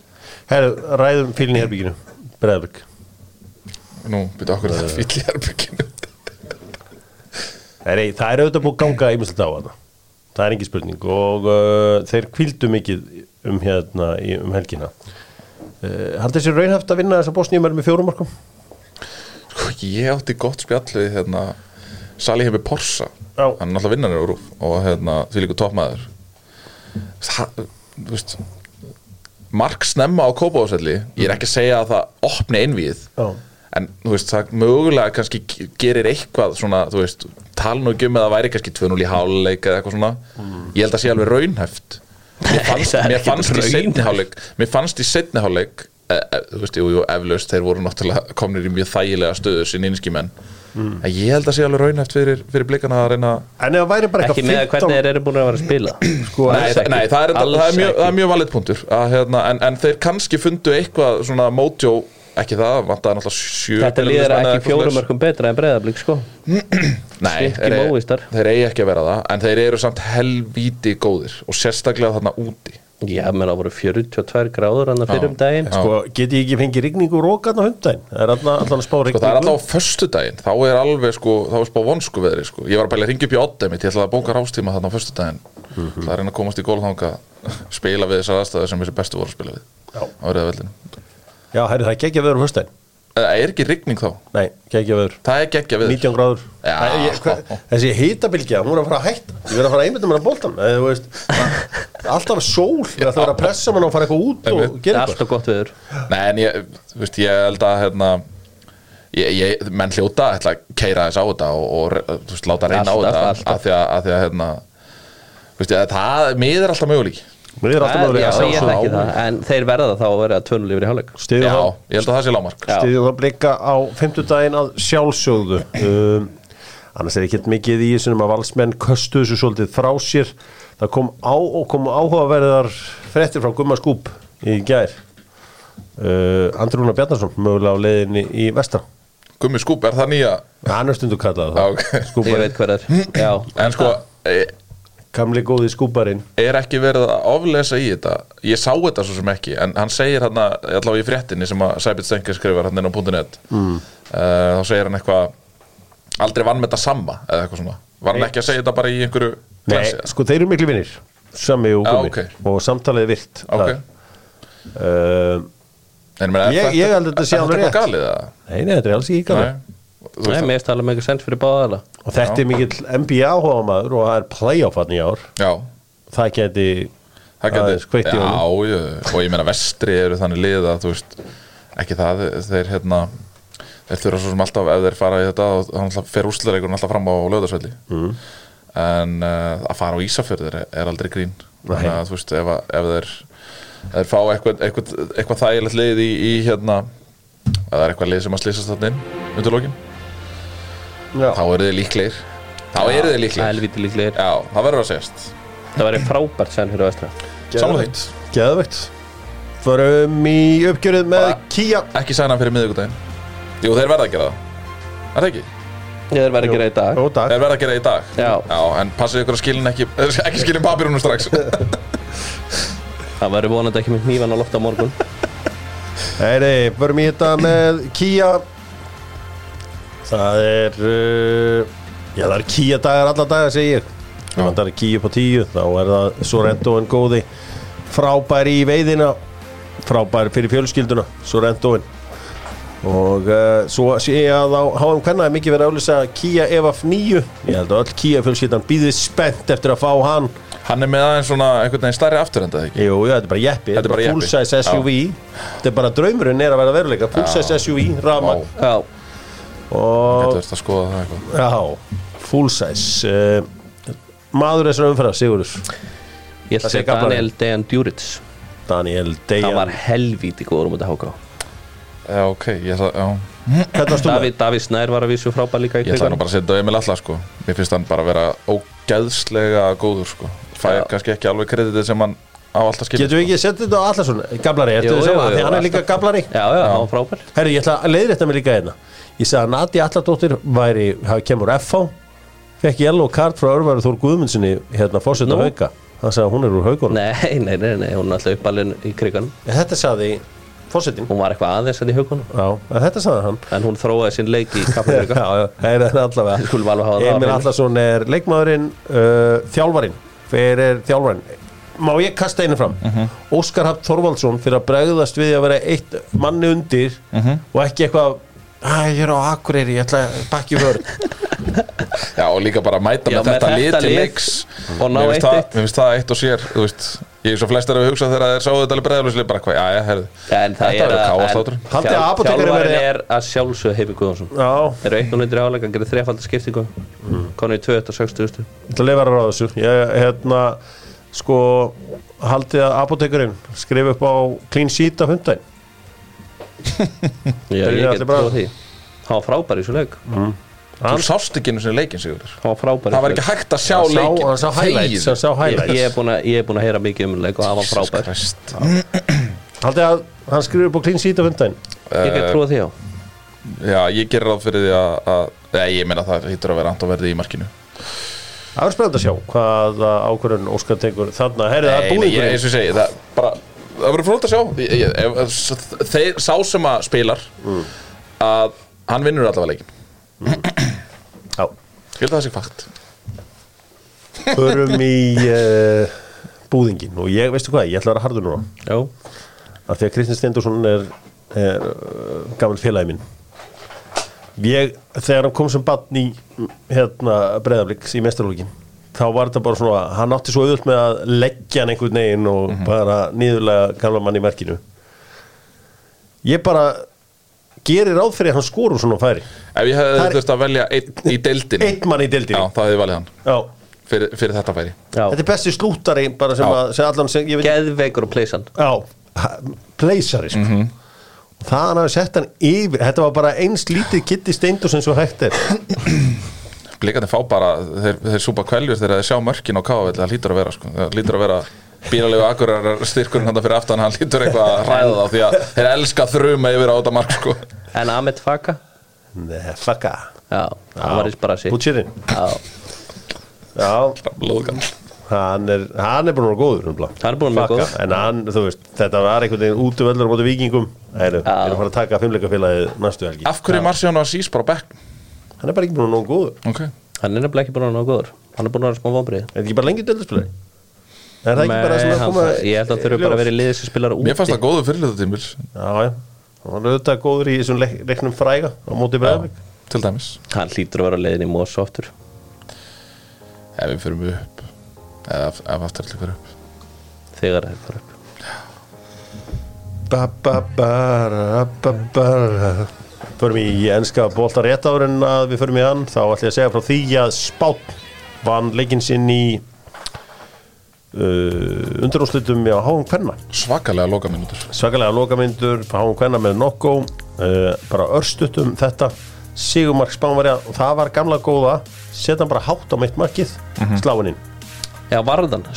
Herðu, ræðum fílinn í herbygginu Breðabrik Nú, byrja okkur það fíl í herbygginu Nei, það er auðvitað búið ganga ímjömslega á hana Það er engin spurning og uh, þeir kvildu mikið um hérna í, um helgina uh, Haldið sér raunhaft að vinna þessa bósnýjum með fjórum markum? Sko, ég átti gott spjall við hérna, Sali hefur Porsa Já. hann er alltaf rúf og hérna, því líka toppmaður það, þú veist mark snemma á kópáðsvelli ég er ekki að segja að það opni einvið Já. En þú veist, það mögulega kannski gerir eitthvað svona, þú veist tala nú ekki um að það væri kannski 2-0 í háluleik eða eitthvað svona, ég held að sé alveg raunhæft mér fannst, það er mér fannst í raunhæft. setni háluleik mér fannst í setni háluleik e, e, þú veist, jú, jú, eflaust þeir voru náttúrulega komnir í mjög þægilega stöðu sín innskimenn mm. en ég held að sé alveg raunhæft fyrir, fyrir blikana að reyna En ef það væri bara Ekki eitthvað með hvernig þeir eru búin að vera að spila sko, Nei, það, ekki. nei það, er, það, er mjög, ekki. það er mjög valið punktur að, hérna, en, en þeir kannski fundu eitthvað svona mótjó, ekki það vantaði náttúrulega sjö Þetta eða ekki eitthvað fjórum svoleiðis. mörgum betra en breyðablík sko. Nei, þeir, þeir eigi ekki að vera það en þeir eru samt helvíti góðir og sérstaklega þarna úti. Já, menn það voru 42 gráður hann fyrir um daginn. Sko, get ég ekki fengið rigningu rók aðna hundaginn? Það er allan að spá rigningu Sko það er alltaf á föstudaginn, þá er alveg sko, þá er spá vonsku veðri sko. Ég var að bæla að ringja upp í ég ætlaði að bóka rástíma þarna á föstudaginn. Það er að reyna að komast í gólþanga spila við þessar aðstæður sem þessi bestu voru að spila við Já. á reyðavellinu Já, herri, það er geggja veður um höstæn Það er ekki rigning þá, Nei, geggja veður. Það er geggja við 19 gráður. Já. Æ, ég, hva, Þessi hitabilgja, hún er að fara að hætta. Ég verð að fara að einmynda mér að boltan Eða, þú veist, Alltaf sól. Ég ætla að vera að pressa mann og fara eitthvað út og Einmitt. Það gera er eitthvað. alltaf gott viður Nei en ég, þú veist, ég held að hérna, ég, ég, menn hljóta ætla að keira þess á þetta og, og þú veist, láta reyna Alltaf, á þetta alltaf. að því að, að, því að hérna, þú veist, að það, mér er alltaf möguleik Mér er alltaf mögulega að ég sjálfsögðu þekki á. það En þeir verða þá að vera tvönu lífur í hálfleik. Já, það? Ég held að það sé lámark Já. Styðjum það blika á fimmtudaginn að sjálfsögðu? Um, Annars er ekkert mikið í þessum að valsmenn köstu þessu svolítið frá sér. Það kom á og kom áhugaverðar fréttir frá Gumma Skúp í gær. Uh, Andrúna Bjarnarsson mögulega á leiðinni í vestra. Gummi skúp, er það nýja? Hann er stundu kallað Já, það ok. Ég veit hver er. Já, En sko, gamli góði skúparinn er ekki verið að oflesa í þetta Ég sá þetta svo sem ekki En hann segir hann allavega í fréttinni sem að Sæbjörn Stenker skrifar hann inn á .net mm. Þá segir hann eitthvað Aldrei vann með þetta sama Eða eitthvað svona Var hann ekki að segja þetta bara í einhverju Nei, klassi? sko þeir eru miklu vinnir Sami og Já, Gummi ok. og samtalið er virt Ok, uh, ég Ég- held að þetta sé alveg rétt. galið? Nei, nei, þetta er alls ekki gana Nei, mér er talað með eitthvað sens fyrir báðala Og þetta er mikill NBA áhugamaður og það er playoff hann í ár. Já, Það geti það í Já, já, og ég meina vestri eru þannig lið að þú veist ekki það, þeir hérna þeir þurfa svo sem alltaf ef þeir fara í þetta og hann alltaf fer úslereikurinn alltaf fram á löðarsvelli mm. en uh, að fara á Ísafjörður er, er aldrei grín. Þannig að þú veist ef, að- ef þeir ef þeir fá eitthvað, eitthvað, eitthvað þægilegt lið í, í hérna að það er eitthvað lið sem að slýsast þarna inn undir lokin, Já, þá eru þeir líklegir. Þá eru þeir líklegir. Helviti líklegir. Já, það verður að segjast Það væri frábært sen fyrir vestra. Samlega því. Geðvegt Förum í uppgjörið með Bara- Kia Ekki sæna fyrir miðvikudaginn. Jú, þeir verða að gera það. Er það ekki? Er verið að gera í dag. Ó, Þeir verða að gera í dag. Já. en passið ykkur að skilin ekki Ekki skilin papirunum strax. Það væri vonandi ekki með hnífan á loft á morgun. Nei, nei, förum í þetta með Kia Það er uh, Já, það er Kia dagar alla dagar, segi ég. Ef það er Kia upp á tíu Þá er það Sorrentoen góði. Frábær í veiðina Frábær fyrir fjölskylduna Sorrentoen og uh, svo sé ég að á HM Kvenna er mikið verið að auðlýsa Kia EVF 9 ég held að öll Kia fjölskyldan býðið spennt eftir að fá hann. Hann er með aðeins svona einhvern veginn stærri afturenda eða ekki? Jú, já, þetta er bara jeppi, Þetta er bara full size SUV þetta er bara draumurinn er að vera veruleika full size SUV, og Þetta verður að skoða það eitthvað. Já, full size. Uh, maður þessar umferðar, Sigurður? Ég ætla Það að segja Daniel Dejan Djuric. Daniel Það Dejan var helvíti góður um þetta háká Já, ok, ég ætla, með? Davíð, Davíð Snær var að vísu frábær líka í Ég ætla nú bara að setja Emil Alla sko. Mér finnst hann bara að vera ógeðslega góður sko. Fæ Já. kannski ekki alveg kreditið sem hann á alltaf skilja Getum við ekki sett þetta á Allarsson, gablari, jú, að hann er líka gablari. Já, já, hann var frábær. Herri, ég ætla að leiðrétta mig líka hérna Ég sagði að Nadia Alladóttir væri, hafi kemur FH fekk yellow card frá Örvaru Þór Guðmundssoni hérna fórseta Nú? hauka. Hann sagði að hún er úr haugunum Nei, nei, nei, nei, hún er alltaf uppalinn í kriganum. Þetta sagði fórsetin Hún var eitthvað aðeins að í hugunum Já, þetta sagði hann. En hún þróaði sinn leik í Já, kappleika já, það er allavega. Emil. Allarsson er leikmaðurinn uh, þjálfarinn. Hver er þjálfarinn? Má ég kasta einu fram? Óskar Hafn Þorvaldsson fyrir að bregðast við að vera eitt manni undir og ekki eitthvað Æ, ég er á Akureyri, ég ætla að bakki vörð Já, og líka bara að mæta Já, með þetta lið til leiks. og ná Mér finnst það- 1-1. Mér finnst það eitt og sér Þú veist, ég er svo flestir að hugsa þegar þeir sáu þetta alveg bregðalvísli bara hvað, já, já, herðu. En það Þetta er verður að káaslátur Haldið að þjál- apótekarinn Þjálfarinn verði- er að sjálfsögðu Heifi Guðjónsson. Já, Eru eitt og nýttir áleik, hann gerir þrefaldar skiptingu. Mm. Konu í 260 ég ætla að leifa að ráða þessu. Ég, hérna, sko haldið að apotekurinn skrif upp á clean sheet af hundæn Já, ég get trúið því. Hann var frábær í þessu leik. Þú sást ekki einu sinni leikinn, Sigurður. Hann var frábær í Það var ekki leik. hægt að sjá leikinn. hann sá highlights, sá highlights. ég er búin að- ég er búin að heyra mikið um leik og hann var frábær. Haldið að hann skrif upp á clean sheet af hundæn Ég get trúið því á Já, ég gerir ráð fyrir því að, að Nei, ég meina það hýttur að vera Anton verði í markinu. Það er spennandi að sjá hvað ákvörðun Óskar tekur þarna, heyrðu það er Nei, það verður frónt að sjá. Ég, ég, ef, þeir, Sá sem að spilar að hann vinnur allavega leikin Já. Skilta það sig fakt. Förum í uh, búðingin og ég, veistu hvað, ég ætla að vera hardur núna. Já, af því að Kristinn Steindorsson er, er uh, gaman félagi minn. Ég, þegar hann kom sem batn í hérna breyðabliks í mestarlókin þá var þetta bara svona, hann átti svo auðvöld með að leggja hann einhvern veginn og bara nýðurlega gamla mann í merkinu. Ég bara gerir ráð fyrir að hann skorur svona færi. Ef ég hefði Það þurft að velja einn í deildinni. einn mann í Já, deildinni þá hefði ég valið hann. Já. fyrir, fyrir þetta færi. Já. Þetta er besti slúttari bara sem, Já. að, sem allan sem, ég veit Geðveikur og pleysan Já, pleysari sko. Mhm. og það hann hafi sett hann yfir þetta var bara eins lítið kitti steindur sem svo hægt er Blikarnir fá bara, þeir, þeir súpa kveljur þegar þeir sjá mörkin á káavelli, það lítur að vera sko. það lítur að vera bílalegu akkurar styrkurinn hann fyrir aftan, hann lítur eitthvað að ræða þá því að þeir elska þruma yfir á þetta mark sko. En Ahmed Faka Nei, fucka Já, hann var í sprasi Bútsirinn Já, Já, hann er, hann er búin að vera góður nefnilega. Hann er búinn að vera Faka. góður. En hann, þú veist, þetta var einhvern veginn út um öllur á móti vikingum Já. erum að fara að taka fimmleikafélagið næstu helgi Af hverju er Marciano Assis bara bekk? Hann er bara ekki búin að nógu góður. Okay. hann er nefnilega ekki búin að nógu góður. Hann er búin að vera smá vombrið Er þetta ekki bara lengi döldarspilari? Er það ekki bara sem að koma Ég held að hann þurfi bara að vera í liðið sem spilar úti Mér fannst það góðu fyrirlita tímil Já, já. Hann var auðvitað góður í þessum leik, leiknum fræga á móti Breiðablik. til dæmis. Hann hlýtur að vera leiðin í Mós oftur ef við fyrir mjög upp. Eða ef, ef aftur allir fyrir upp. Þegar það er bara upp. Ba, ba, ba, ba, ba. Förum í enska bolta rétt áður en að við förum í hann. Þá ætlum ég að segja frá því að Spán vann leikinn sinn í uh, undirúslitum á Háum Kvenna. Svakalega loka mínútur svakalega lokamyndur Háum Kvenna með nokko uh, bara örstutum þetta. Sigumark Spánverja og það var gamla góða. Setja hann bara hátt á mitt markið mm -hmm. sláininn Já, varðan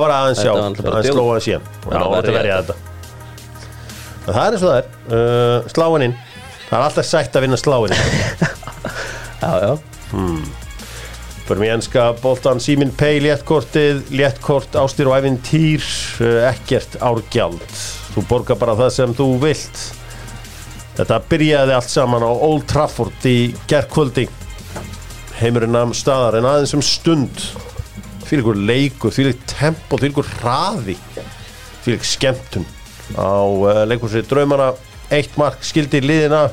var aðeins já, Þetta var náttúrulega bara aðeins slóa síðan. Og Já, það var að þetta. Það er eins og það er. Uh, Sláininn Það er alltaf sætt að vinna sláininn Já, já. Förum í enska boltan Símin Pay, léttkortið Léttkort, ástir og æfintýr uh, Ekkert árgjald. Þú borgar bara það sem þú vilt. Þetta byrjaði allt saman á Old Trafford í gerkvöldi Heimurinn nam staðar en aðeins um stund. Fyrir ykkur leikur, fyrir ykkur tempo, fyrir ykkur hraði Fyrir ykkur skemmtun Á uh, leikursi draumana Eitt mark skildi liðina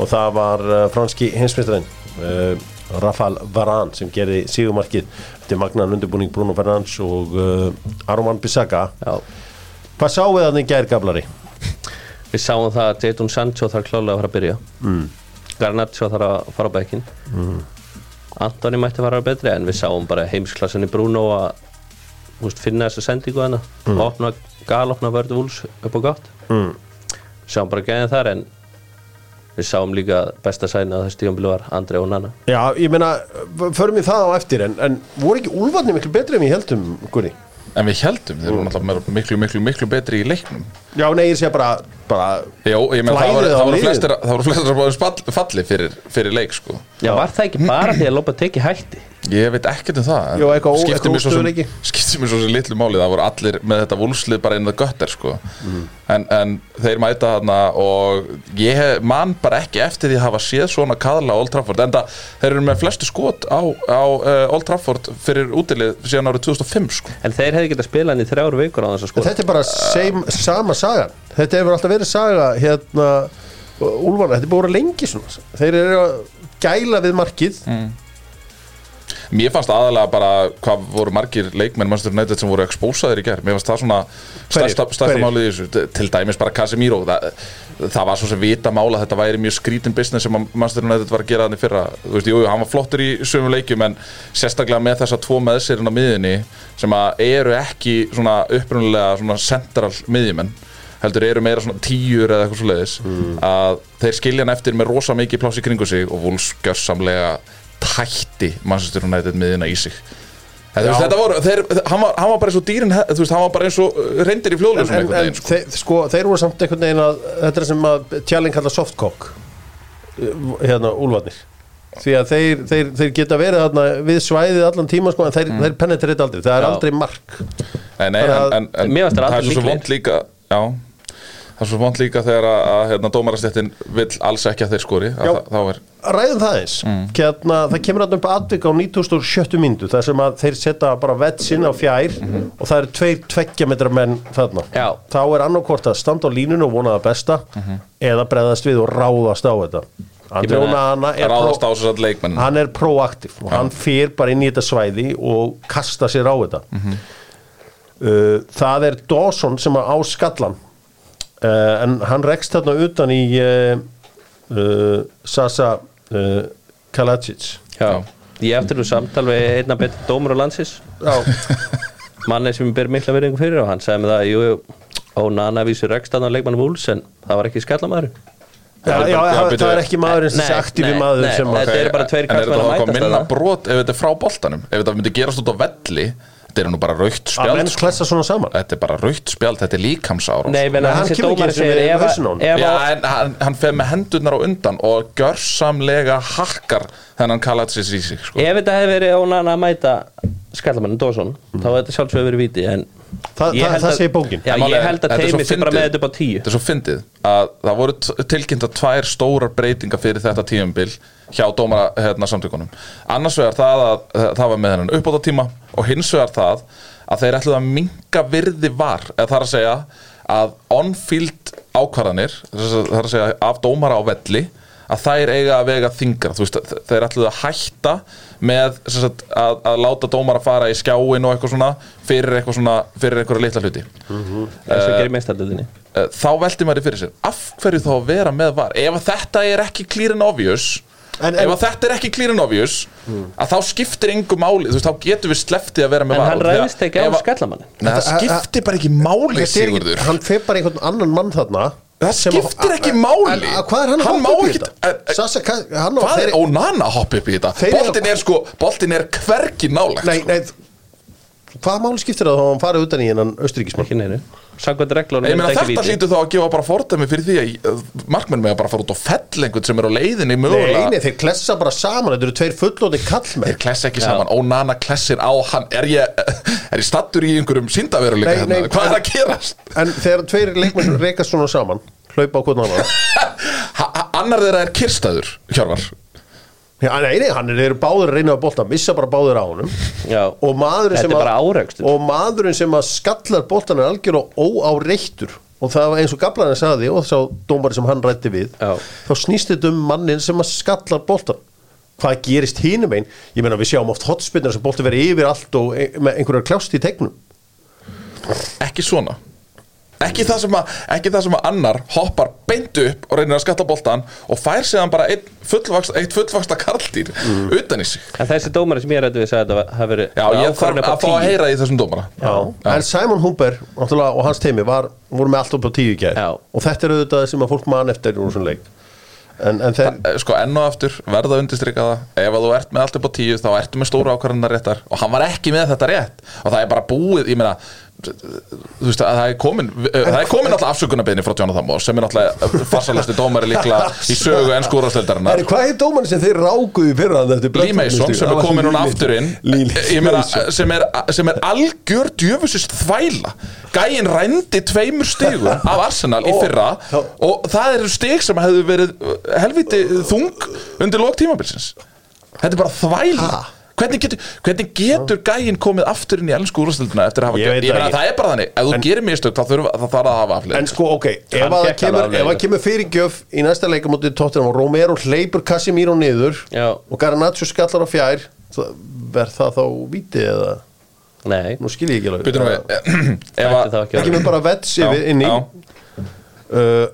og það var uh, franski hinsmeistrinn uh, Rafael Varane sem gerði sígumarkið eftir magnaðan undirbúning Bruno Fernandes og uh, Aroman Bissaka Já, Hvað sáum við þannig gær gablari? við sáum það að Jadon Sancho þarf klálega að fara að byrja mm. Garnaccio þarf að fara á bekkin mm. Antoni mætti fara að betri en við sáum bara heimsklassinni Bruno að finna þessa sendingu hana mm. opna, galopna vörðu vúls upp á gátt Mm. sáum bara gæðin þar en við sáum líka að besta sæna að þessi tíumbili var Andrei og Nana Já, ég meina, förum við það á eftir en, en voru ekki úlfarnir miklu betri en við heldum, Gunni? En við heldum, þeir eru náttúrulega miklu, miklu, miklu betri í leiknum. Já, nei, ég sé bara, bara Já, ég menn það voru, það voru flestir það voru flestir að spall- falli fyrir, fyrir leik sko. Já, var það ekki bara því að Lópa teki hætti Ég veit ekkert um það. Jú, eitthvað óstöðuleiki. Skiptir mér svo sem litlu máli. Það voru allir með þetta vúlslið bara inn það göttir sko. en, en þeir mæta þarna Og ég hef, man bara ekki eftir því að hafa séð svona kaðla á Old Trafford. En það, þeir eru með flestu skot á, á uh, Old Trafford Fyrir útilið síðan árið 2005 sko. En þeir hefði getað spilað hann í þrjáru vikur á þess að sko Þetta er bara same, sama sagan. Þetta hefur alltaf verið saga hérna Úlfarna, þetta er að vera lengi svona. Þeir eru að gæla við markið Mér fannst aðalega bara hvað voru margir leikmenn Manchester United sem voru expósaðir í gerð Mér fannst það svona stærsta, málið í þessu. T- Til dæmis bara Casemiro. Það, það var svo sem vita mála Þetta væri mjög skrítin business sem Manchester United var að gera þannig fyrra. Þú veist, jú, hann var flottur í sömu leikjum En sérstaklega með þessa tvo meðsirinn á miðinni Sem að eru ekki svona upprunalega svona central miðjumenn heldur eru meira svona tíur eða eitthvað svo leiðis að þeir skilja hann eftir með rosa mikið pláss í kringu sig og Wolves gjörsamlega tætti Manchester United miðina í sig Já. þetta voru, þeir, hann, var, hann var bara eins og dýrin þú veist, hann var bara eins og uh, reyndir í En, fljóðlösum en, einhvern en veginn sko. þeir, sko, þeir voru samt einhvern veginn að Þetta er sem að tjálinn kalla softcock Hérna, Úlfarnir Því að þeir, þeir, þeir geta verið þarna við svæðið allan tíma sko, en þeir, mm. þeir penetrita aldrei, það er Já. aldrei mark en, en, en Mér fannst þeir það er svo vond líka Já Það er svo vond líka þegar að, að hérna, dómarastéttin vill alls ekki að þeir skori þá er Ræðum það eins hérna, Það kemur alltaf upp atvik á 97. myndu þar sem að þeir setja bara vetsinn á fjær og það eru tveir tveggja metra menn þarna. Já. þá er annarkvort að standa á línunu og vona það besta eða breðast við og ráðast á þetta. Meina, er, leikmenn. hann er proaktiv og hann fer bara inn í þetta svæði og kasta sér á þetta. Uh, það er Dawson sem er á skallan uh, en hann rekst þarna utan í uh, uh, Sasa uh, Kalacic. Já, ég eftir þú samtal við einna betur dómur á landsins. Já, manni sem ber mikla verðingu fyrir og hann sagði með það, jú, jú, og Nana vísur rekstaðan á leikmannum Úls en það var ekki skallamæður já, já, Já, það, það er ekki maðurinn sem sé aktífi maður sem nei. að Þetta eru bara tveir En er þetta að þá mætast minna brot ef þetta er frá boltanum? Ef þetta myndi gerast út á velli þetta er nú bara raukt að spjald menn sko. klessa svona saman þetta er bara raukt spjald, þetta er líkamsára Nei, menn að hann ekki dómar segir við ef að- ef Já, að en hann, hann fer með hendurnar á undan og gjörsamlega hakkar þennan Kalatsis í sig sko. ef þetta hefði verið ónana að mæta skallamannin Dawson þá hefði þetta sjálfsögur verið víti en Það- ég það- það að- segir bókin. Já, ég held að teimi sé bara með þetta upp á tíu. Þetta er svo fyndið að það voru t- tilkynnta tvær stórar breytingar fyrir þetta tíumbil hjá dómara hérna, samtökunum. Annars vegar það að það var með hennan uppbóta tíma og hins vegar það að þeir ætluðu að minka virði var. Eða það er að segja að on-field ákvarðanir það er að segja af dómara á velli að þær eiga að vega þingra veist, þeir ætluðu að hætta með sem sagt, að, að láta dómara fara í skjáin og eitthvað svona fyrir eitthvað svona fyrir eitthvað litla hluti. Og gerir meistardöldinni Eh, þá velti maður í fyrir sér af hverju þá að vera með var? Ef að þetta er ekki clear and obvious En- ef en- að þetta er ekki clear and obvious að þá skiptir engu máli. Veist, þá getum við sleftið að vera með en var hann Og þegar- ræðist ekki á að- Nei, það Þetta- skiptir bara ekki máli er Sigurður. hann fer bara einhvern annan mann þarna Það skiptir ekki máli. hvað er hann að Hann hoppa má upp í þetta? hvað, er Onana að hoppa upp í þetta boltin er sko, boltin er hvergi nálægt nei, sko. nei, hvað máli skiptir það þá að hann farið utan í hennan meina þetta hlýtur þá að gefa bara fordæmi fyrir því að markmenn með að bara fara út og fell einhvern sem er á leiðinni mögulega nei, þeir klessa bara saman, þetta eru tveir fullóti kallmenn Þeir klessa ekki saman, Onana klessir á hann Er ég, er ég stattur í einhverjum syndaveruleika Nei, nei, hérna? Hvað er að gerast? En þegar tveir leikmenn reykast svona saman hlaupa á hvern annan. Ha, ha, annar þeirra er kyrstaður, Hjörvar Já, nei, nei, hann er, báður að reyna að bolta missa bara báður á honum. Já. og maðurinn Þetta sem er að bara árekstur. og maðurinn sem að skallar boltan er algjörlega óáreittur. Og það var eins og gablarinn sagði og sá dómari sem hann rætti við Já. þá snýst þetta um mannin sem að skallar boltan hvað gerist hínum einn ég meina við sjáum oft hotspinnar sem bolti verið yfir allt og ein- með einhverjar kljást í tegnum. Ekki svona ekki það sem að, ekki það sem að annar hoppar beint upp og reynir að skatta boltan og fær séðan bara einn fullvaksta, eitt fullvaksta karldýr utan í sig. En þessi dómari sem ég rætti við sagði að þetta hafi verið já, ég þarf að fá að heyra í þessum dómara. Já. en Simon Humber náttúrulega, og hans teimi var, voru með allt upp á tíu í Já. og þetta er auðvitað sem að fólk man eftir úr þessum leik. En, en þeir, Eh, sko enn og aftur, verða að undirstrika það. Ef að þú ert með allt upp á tíu þá ertu með stóra ákvarðanar réttar og hann var ekki með þetta rétt. Og það er bara búið, ég meina þú veist að það er komin það er komin alltaf afsökunarbeðni frá Jonathan Moss sem er náttúrulega farsalasti dómari líklega í sögu enn skúrasteldarinnar er, hvað er dómarinn sem þeir rákuðu í fyrra Lee Mason sem er komin núna aftur inn. Ég meina, sem er, sem er algjör djöfusist þvæla. Gæinn rændi tveimur stigum af Arsenal í fyrra og það eru stig sem hefðu verið uh, helviti þung undir lók tímabilsins. Þetta er bara þvæla? Hvernig getur, hvernig getur gæinn komið aftur inn í ennsku úrstölduna eftir að hafa Ég veit ég það er bara þannig, ef þú gerir mistök þá þurfa það þarf að hafa aflið. En sko ok, ef það kemur, kemur fyrirgjöf í næsta leika mútið tóttina og Romero hleypur Casemiro niður Já. og Garnaccio skallar á fjær verð það þá víti eða Nei, nú skil ég ekki alveg. Býtum við, ætti að það kemur bara vets yfir inn í. uh,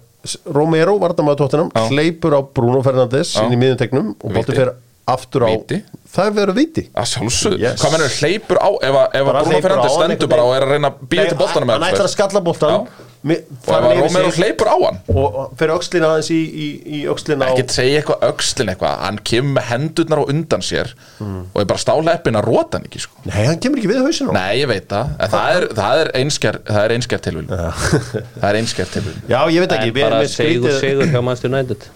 Romero, vartamæður tóttinam Já. hleypur á Bruno Fernandes inn í miðuntegnum og bolti Víti. Aftur á Víti. það er verið víti. Að sjálfsögðu, Yes. hvað mennur hleypur á ef að, ef að Bara Bruno hleypur á Fernandes hann stendur einhvern bara og er að reyna að býja til boltanum hann ætlar að skalla boltan Já. og ef að Romero hleypur á hann? Og og fer öxlina aðeins í, í, í öxlina á ekki segja eitthvað öxlin eitthvað. Hann kemur með hendurnar á undan sér og er bara stála eppin að rota hann ekki sko. nei, hann kemur ekki við hausinu nei, ég veit það, en það er, það er einsker það er einsker tilvíl það er einsker tilvíl já, ég veit ekki við erum bara með segur, skrítið- segur hjá Manchester United?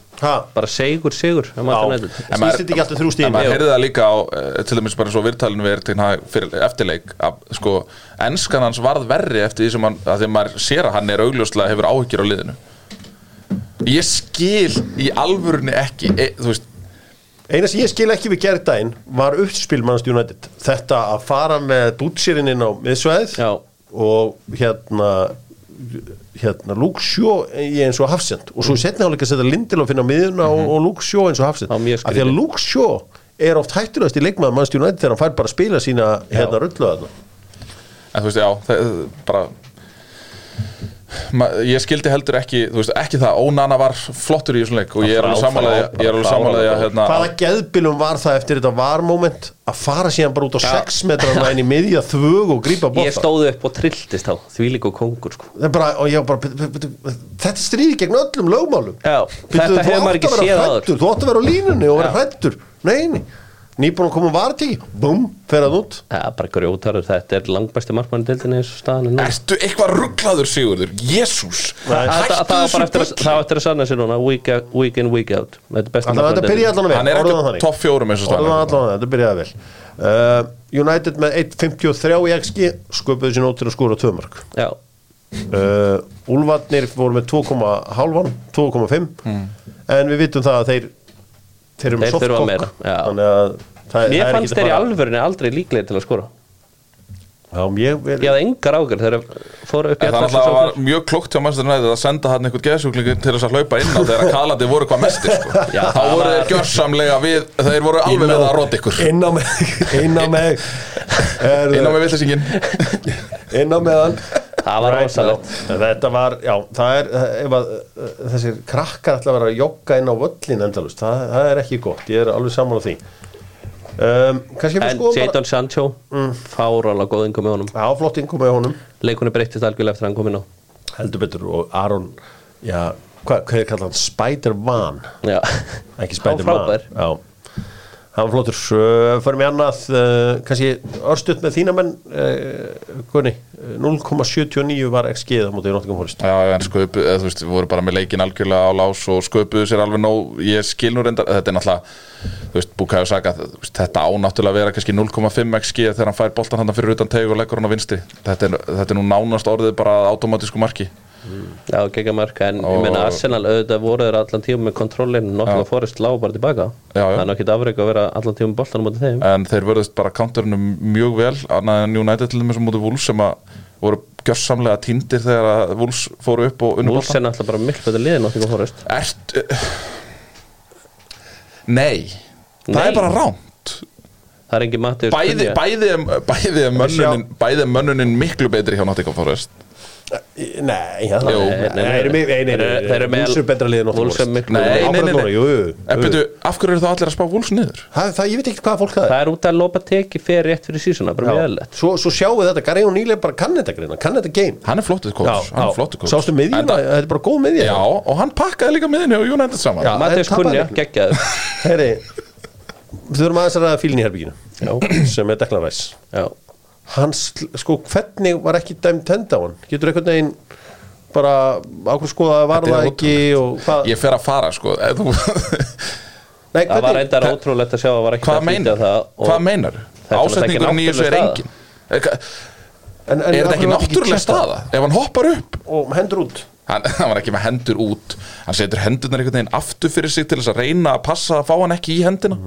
Bara segur, segur þetta. Ekki alltaf þrjú en stíðin maður heyrði það líka á eh, til dæmis bara svo virtalinu við erum til hann fyrir eftirleik að sko, enskan hans varð verri eftir því sem hann, að því að maður sér að hann er augljóslega hefur áhyggjur á liðinu. Ég skil í alvörunni ekki e, þú veist, eina sem ég skil ekki við gerðdæin var uppspil mannast United. Þetta að fara með bútsýrin inn á miðsvæðið Já. og hérna hérna Shaw í eins og hafsend og svo setni áleika að setja Lindelof inn á miðuna og, og Luke Shaw eins og hafsend af því að Shaw er oft hættulegast í leikmaður mannst United þegar hann fær bara að spila sína hérna rullu þarna. En þú veist, já það, bara ég skildi heldur ekki þú veist, ekki það, Ónana var flottur í þessum leik og ég er alveg samanlega ég er hérna, hvaða geðbilum var það eftir þetta var-moment að fara síðan bara út á 6 metrarna inn í miðja þvög og grípa Ég bóta stóð upp og trilltist þá Því líka kongur sko. Er bara, og ég var bara, þetta stríði gegn öllum lögmálum. Já, Byrju, þetta hefur maður ekki séð hræddur, Þú átt að vera á línunni og vera Já. hrættur Nei, nei, nýbúin að koma varti Búm, fer það út. Já, bara grjótarur, þetta er langbæsti markmann dildinni eins og staðan er nú. ertu eitthvað rugglaður Sigurður, jésús Það það var bara þessu eftir að, bull það var eftir að sanna sér núna week, out- week in, week out. Þetta byrjaði allan að hann vel er það ekki þannig. topp fjórum eins og það staflega allan að þetta byrjaði vel. Uh, United með 1.53 í XG sköpuðu sér nót til að skóra tvö mörg Já, uh, Úlfarnir voru með 2,5 2,5 en við vitum það að þeir þeir eru með já. þannig að það, það mér er fannst ekki þeir í alvörinu aldrei líklegir til að skora. Já, ég, vel, Ég hafði engar ágjör þegar fóru upp í En það var mjög klukkt hjá Manchester United að senda hann einhvern geðsjúklingu til þess að hlaupa inn á þegar kalandi voru hvað mestir sko. Já, þá voru þeir gjörsamlega við þeir voru alveg við að róta ykkur. inn á mig inn á mig inn á með villesingin inn á meðan Það var Right, rosalegt. þetta var, já, það er ef að uh, þessir krakkar ætla að vera að jogga inn á völlin endalust, það, það er ekki gott ég er alveg saman á því. Um, En Jadon Sancho Mm. Fárálega góð inkom með honum. Já, flott innkom með honum. Leikunni breyttist algjörlega eftir að hann kom inn á. Heldur betur og Aron já, hvað, hvað er kallað hann, Spider-Man. Já, ekki Spider-Man. já, hann var flottur. Förum í annað, uh, kannski örstuðt með þína menn uh, Gunni, uh, 0,79 var XG það mútið í Nottingham Forest. Já, en sköpu, þú veist, við voru bara með leikin algjörlega á lás og sköpuðu sér alveg nóg. Ég skil nú reyndar, þetta er náttúrulega þú veist, Saka, þú veist, þetta ánáttúrulega að vera kannski 0,5 xg þegar hann fær boltan hann fyrir utan teg og leggur hann á vinstri. Þetta er, þetta er nú nánast orðið bara að automatísku marki já gegga mörg En Og- ég meina Arsenal auðvitað voru þeir allan tíma með kontrollin Nottingham Forest lág bara tilbaka. Það er nokkið afreik að vera allan tíma boltanum á þeim. En þeir vörðust bara counterinu mjög vel annað en United til þeim sem mútið Wolves sem að voru gjörsamlega tindir þegar að Wolves fóru upp og unnu Wolves er náttúrulega bara miklu betur liðin Nottingham Forest. Ert Nei, það Nei. er bara ránt Það er engin Mattius Bæði, bæði, bæði, er mönnunin, bæði er mönnunin miklu betri hjá Nottingham Forest Nei, já, Jú. nei, nei, nei, nei, nei, nei, Þeir- þeir eru með- Wolves er betra liðin Wolves er jú. byrju, af hverju eru þá allir að spá Wolves niður? Það, það, ég veit ekki hvað fólk það er Það er út að lopa teki fyrir rétt fyrir eðlilegt. Svo, svo sjáum við þetta, Gary O'Neill er bara kann þetta greina, kann þetta game Hann er er flottur kóts Sástu miðjuna, Enda- þetta er bara góð miðja. Já, og hann pakkaði líka miðinni og United saman. Já. Mattius en tapaði Cunha, leiknum. geggjaður. Heyri, við þurfum aðeins að ræða fílinn í herbygginu Já, sem er Declan Rice. Já Hans, sko, hvernig var ekki dæmt tenda á hann? Getur einhvern veginn bara ákveð skoða að var það ekki og hvað Ég fer að fara sko Nei, Það var reyndar ótrúlegt að sjá að var ekki Hvað meinar? það og Hvað meinar? Er Ásetningur nýjus er engin en, en, er þetta ekki náttúrulega staða? Ef hann hoppar upp Og hendur út hann, hann var ekki með hendur út Hann setur hendurnar einhvern veginn aftur fyrir sig til þess að reyna að passa að fá hann ekki í hendina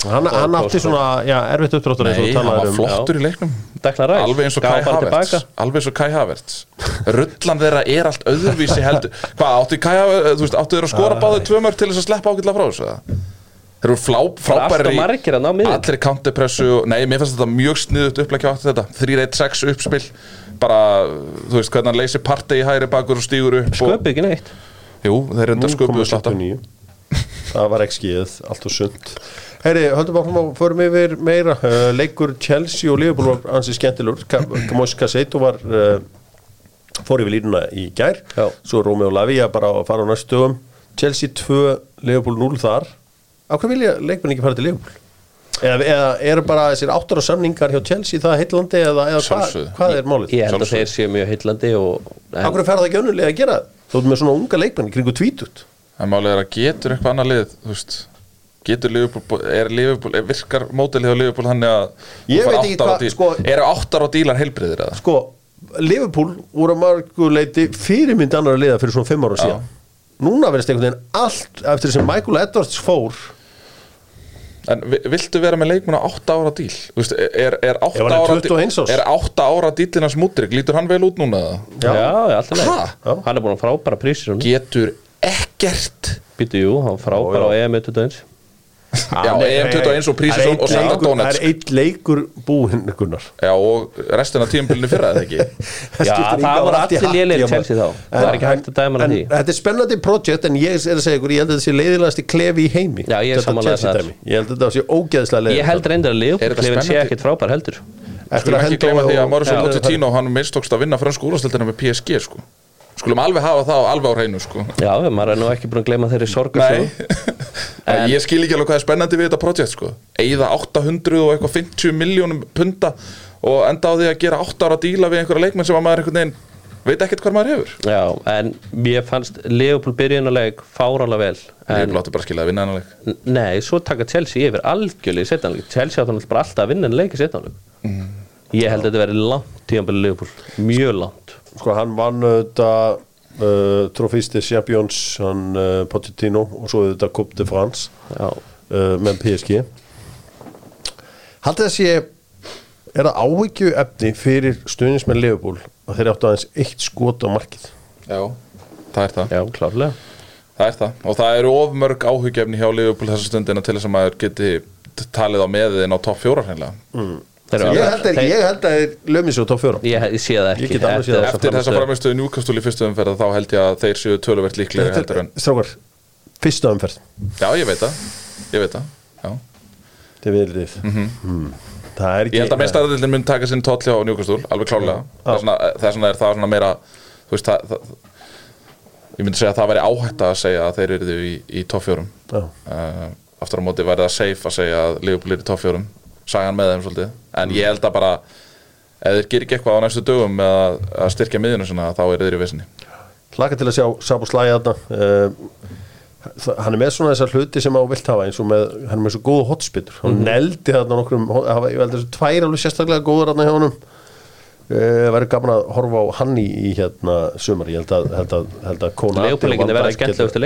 Hann, hann átti svona, já, erfitt uppdráttur eins og Nei, þú hann var um flottur í leiknum. Declan Rice. Alveg eins og Kai Havertz. Alveg eins og Kai Havertz. Rullan þeirra er allt öðruvísi heldur. Hvað, áttu Kai Havertz, þú veist, áttu þeirra að skora báðu tvö mörg til þess að sleppa ágætlega frá þessu eða? Þeir eru flá, frábæri Allir í counterpressu og- Nei, mér finnst þetta mjög sniðut upplækja átti þetta. 3-1-6 uppspil. Bara, þú veist, hvernig hann leysir partey í hæri bakur og stígur upp Sköpu ekki neitt. Jú, þeir eru undar sköpuðu slatta 0,79. Það var ekki allt og sund Herri, höldum áfram og förum yfir meira uh, Leikur Chelsea og Liverpool var ansið skemmtilur Kamois Cassetto var uh, fór yfir línuna í gær Já. svo Romeo Lavia bara að fara á næstu dögum Chelsea 2, Liverpool 0 þar Á hvað vilja leikmenn ekki fara til Liverpool? Eða, eða eru bara þessir áttur og samningar hjá Chelsea það heillandi eða, eða hvað, hvað er málið? Ég held að þeir séu mjög heillandi og hverju fer það ekki önnulega að gera? Þú ert með svona unga leikmenn kringu tvítut En málið er að getur eitthvað annað lið Þú veist Getur Liverpool, er Liverpool, er virkar mótilið á Liverpool þannig að díl- sko- Eru áttar á dílar heilbriðir eða? sko, Liverpool voru að marguleiti fyrirmynd annar að liða fyrir svona fimm ára síðan núna verðist einhvern veginn allt eftir sem Michael Edwards fór En vi- viltu vera með leikmuna átta ára díl? Þú veist, er, er átta hann er ára 21 árs. Er átta ára dílina smútrik? Lítur hann vel út núna eða? Já, já, alltaf Ha? leið Hann er búin að frábæra prísir Getur ekkert Býtu, jú, hann frábæra á. EM 21 Já, EM21 og Prísisson og Sandar Það er Donetsk eitt leikur búinn Gunnar. Já, og restina tímabilinu fyrra eða ekki? Já, það voru allir lélegir Chelsea þá. Það er ekki hægt að dæma en, hann því Þetta er spennandi projekt en ég er að segja ykkur ég held að þetta sé leiðilegasti klefi í heimi Já, ég er þar. dæmi. Ég held að þetta sé ógeðslega leiðilegt Ég held reyndar að þetta Leopold-klefin sé ekkit frábær heldur. Eftir Skulum að ekki henda gleyma því að Mauricio. Pochettino hann mistókst að vinna fransku úrvastildina með PSG sko. Skulum alveg hafa það alveg á hreinu sko. Já, maður er nú ekki búin að gleyma þeirri sorgar Nei en Ég skil ekki alveg hvað er spennandi við þetta projekt sko. Eyða 800 og eitthvað 50 miljónum punta og enda á því að gera 8 ára díla við einhverja leikmenn sem að maður einhvern veginn veit ekkert hvað maður hefur Já, en mér fannst Leopold byrjunuleik fárálega vel Ég en, blótti bara að skilja að vinna hennar leik n- Nei, svo taka Chelsea yfir algjörlega í setjanleik Chelsea átti bara alltaf að vinna en leik í setjanleik Mm. Ég held að þetta verið langt tíðanbæli Leopold Mjög langt. Sko hann vann auðvitað uh, Trofiste Champions hann uh, Pochettino og svo auðvitað Coupe de France Já, uh, með PSG Haldið að sé er það áhyggju efni fyrir stuðnismenn Liverpool að þeir áttu aðeins eitt skot á markið? Já, það er það. Já, klárlega. Það er það. Og það eru of mörg áhugjefni hjá Liverpool þessa stundina til þess að maður geti talið á meðin á topp fjóra hreinlega. Eru ég held, að, þeir- ég held að þeir lömið svo top fjóra Ég, sé það ekki. Séð það. Eftir þessa framistöðu njúkastóli fyrstu umferð þá held ég að þeir séu töluvert líklegri heldur en Strákar, fyrsta umferð. Já, ég veit það, ég veit það Já. til viðrið mm. Það er ekki Ég held að meistaraðildin mun taka sinn tóll hjá njúkastól alveg klárlega. Þess vegna þess er það svona meira þú veist það, það ég myndi segja að það væri áhætt að segja að þeir eru í, í toffjórum Já. uh, aftur á móti væri það safe að segja að Er sagan með þeim svolítið. En ég held að bara ef þeir gerir ekki eitthvað á næstu dögum með að, að styrkja miðjuna sinna þá eru þeir í vissinni. Laka til að sjá Sabo Slæði þarna. Uh, Hann er með svona þessar hluti sem á vilt hafa eins og með, hann er með svo góðu hotspittur hann Mhm. neldi þarna nokkrum hafa, ég held þessu tvær alveg sérstaklega góður þarna hjá honum. Uh, verður gaman að horfa á hann í, í hérna sumar, ég held að, held að, held að er verið Dijk skemmtilegustu getur-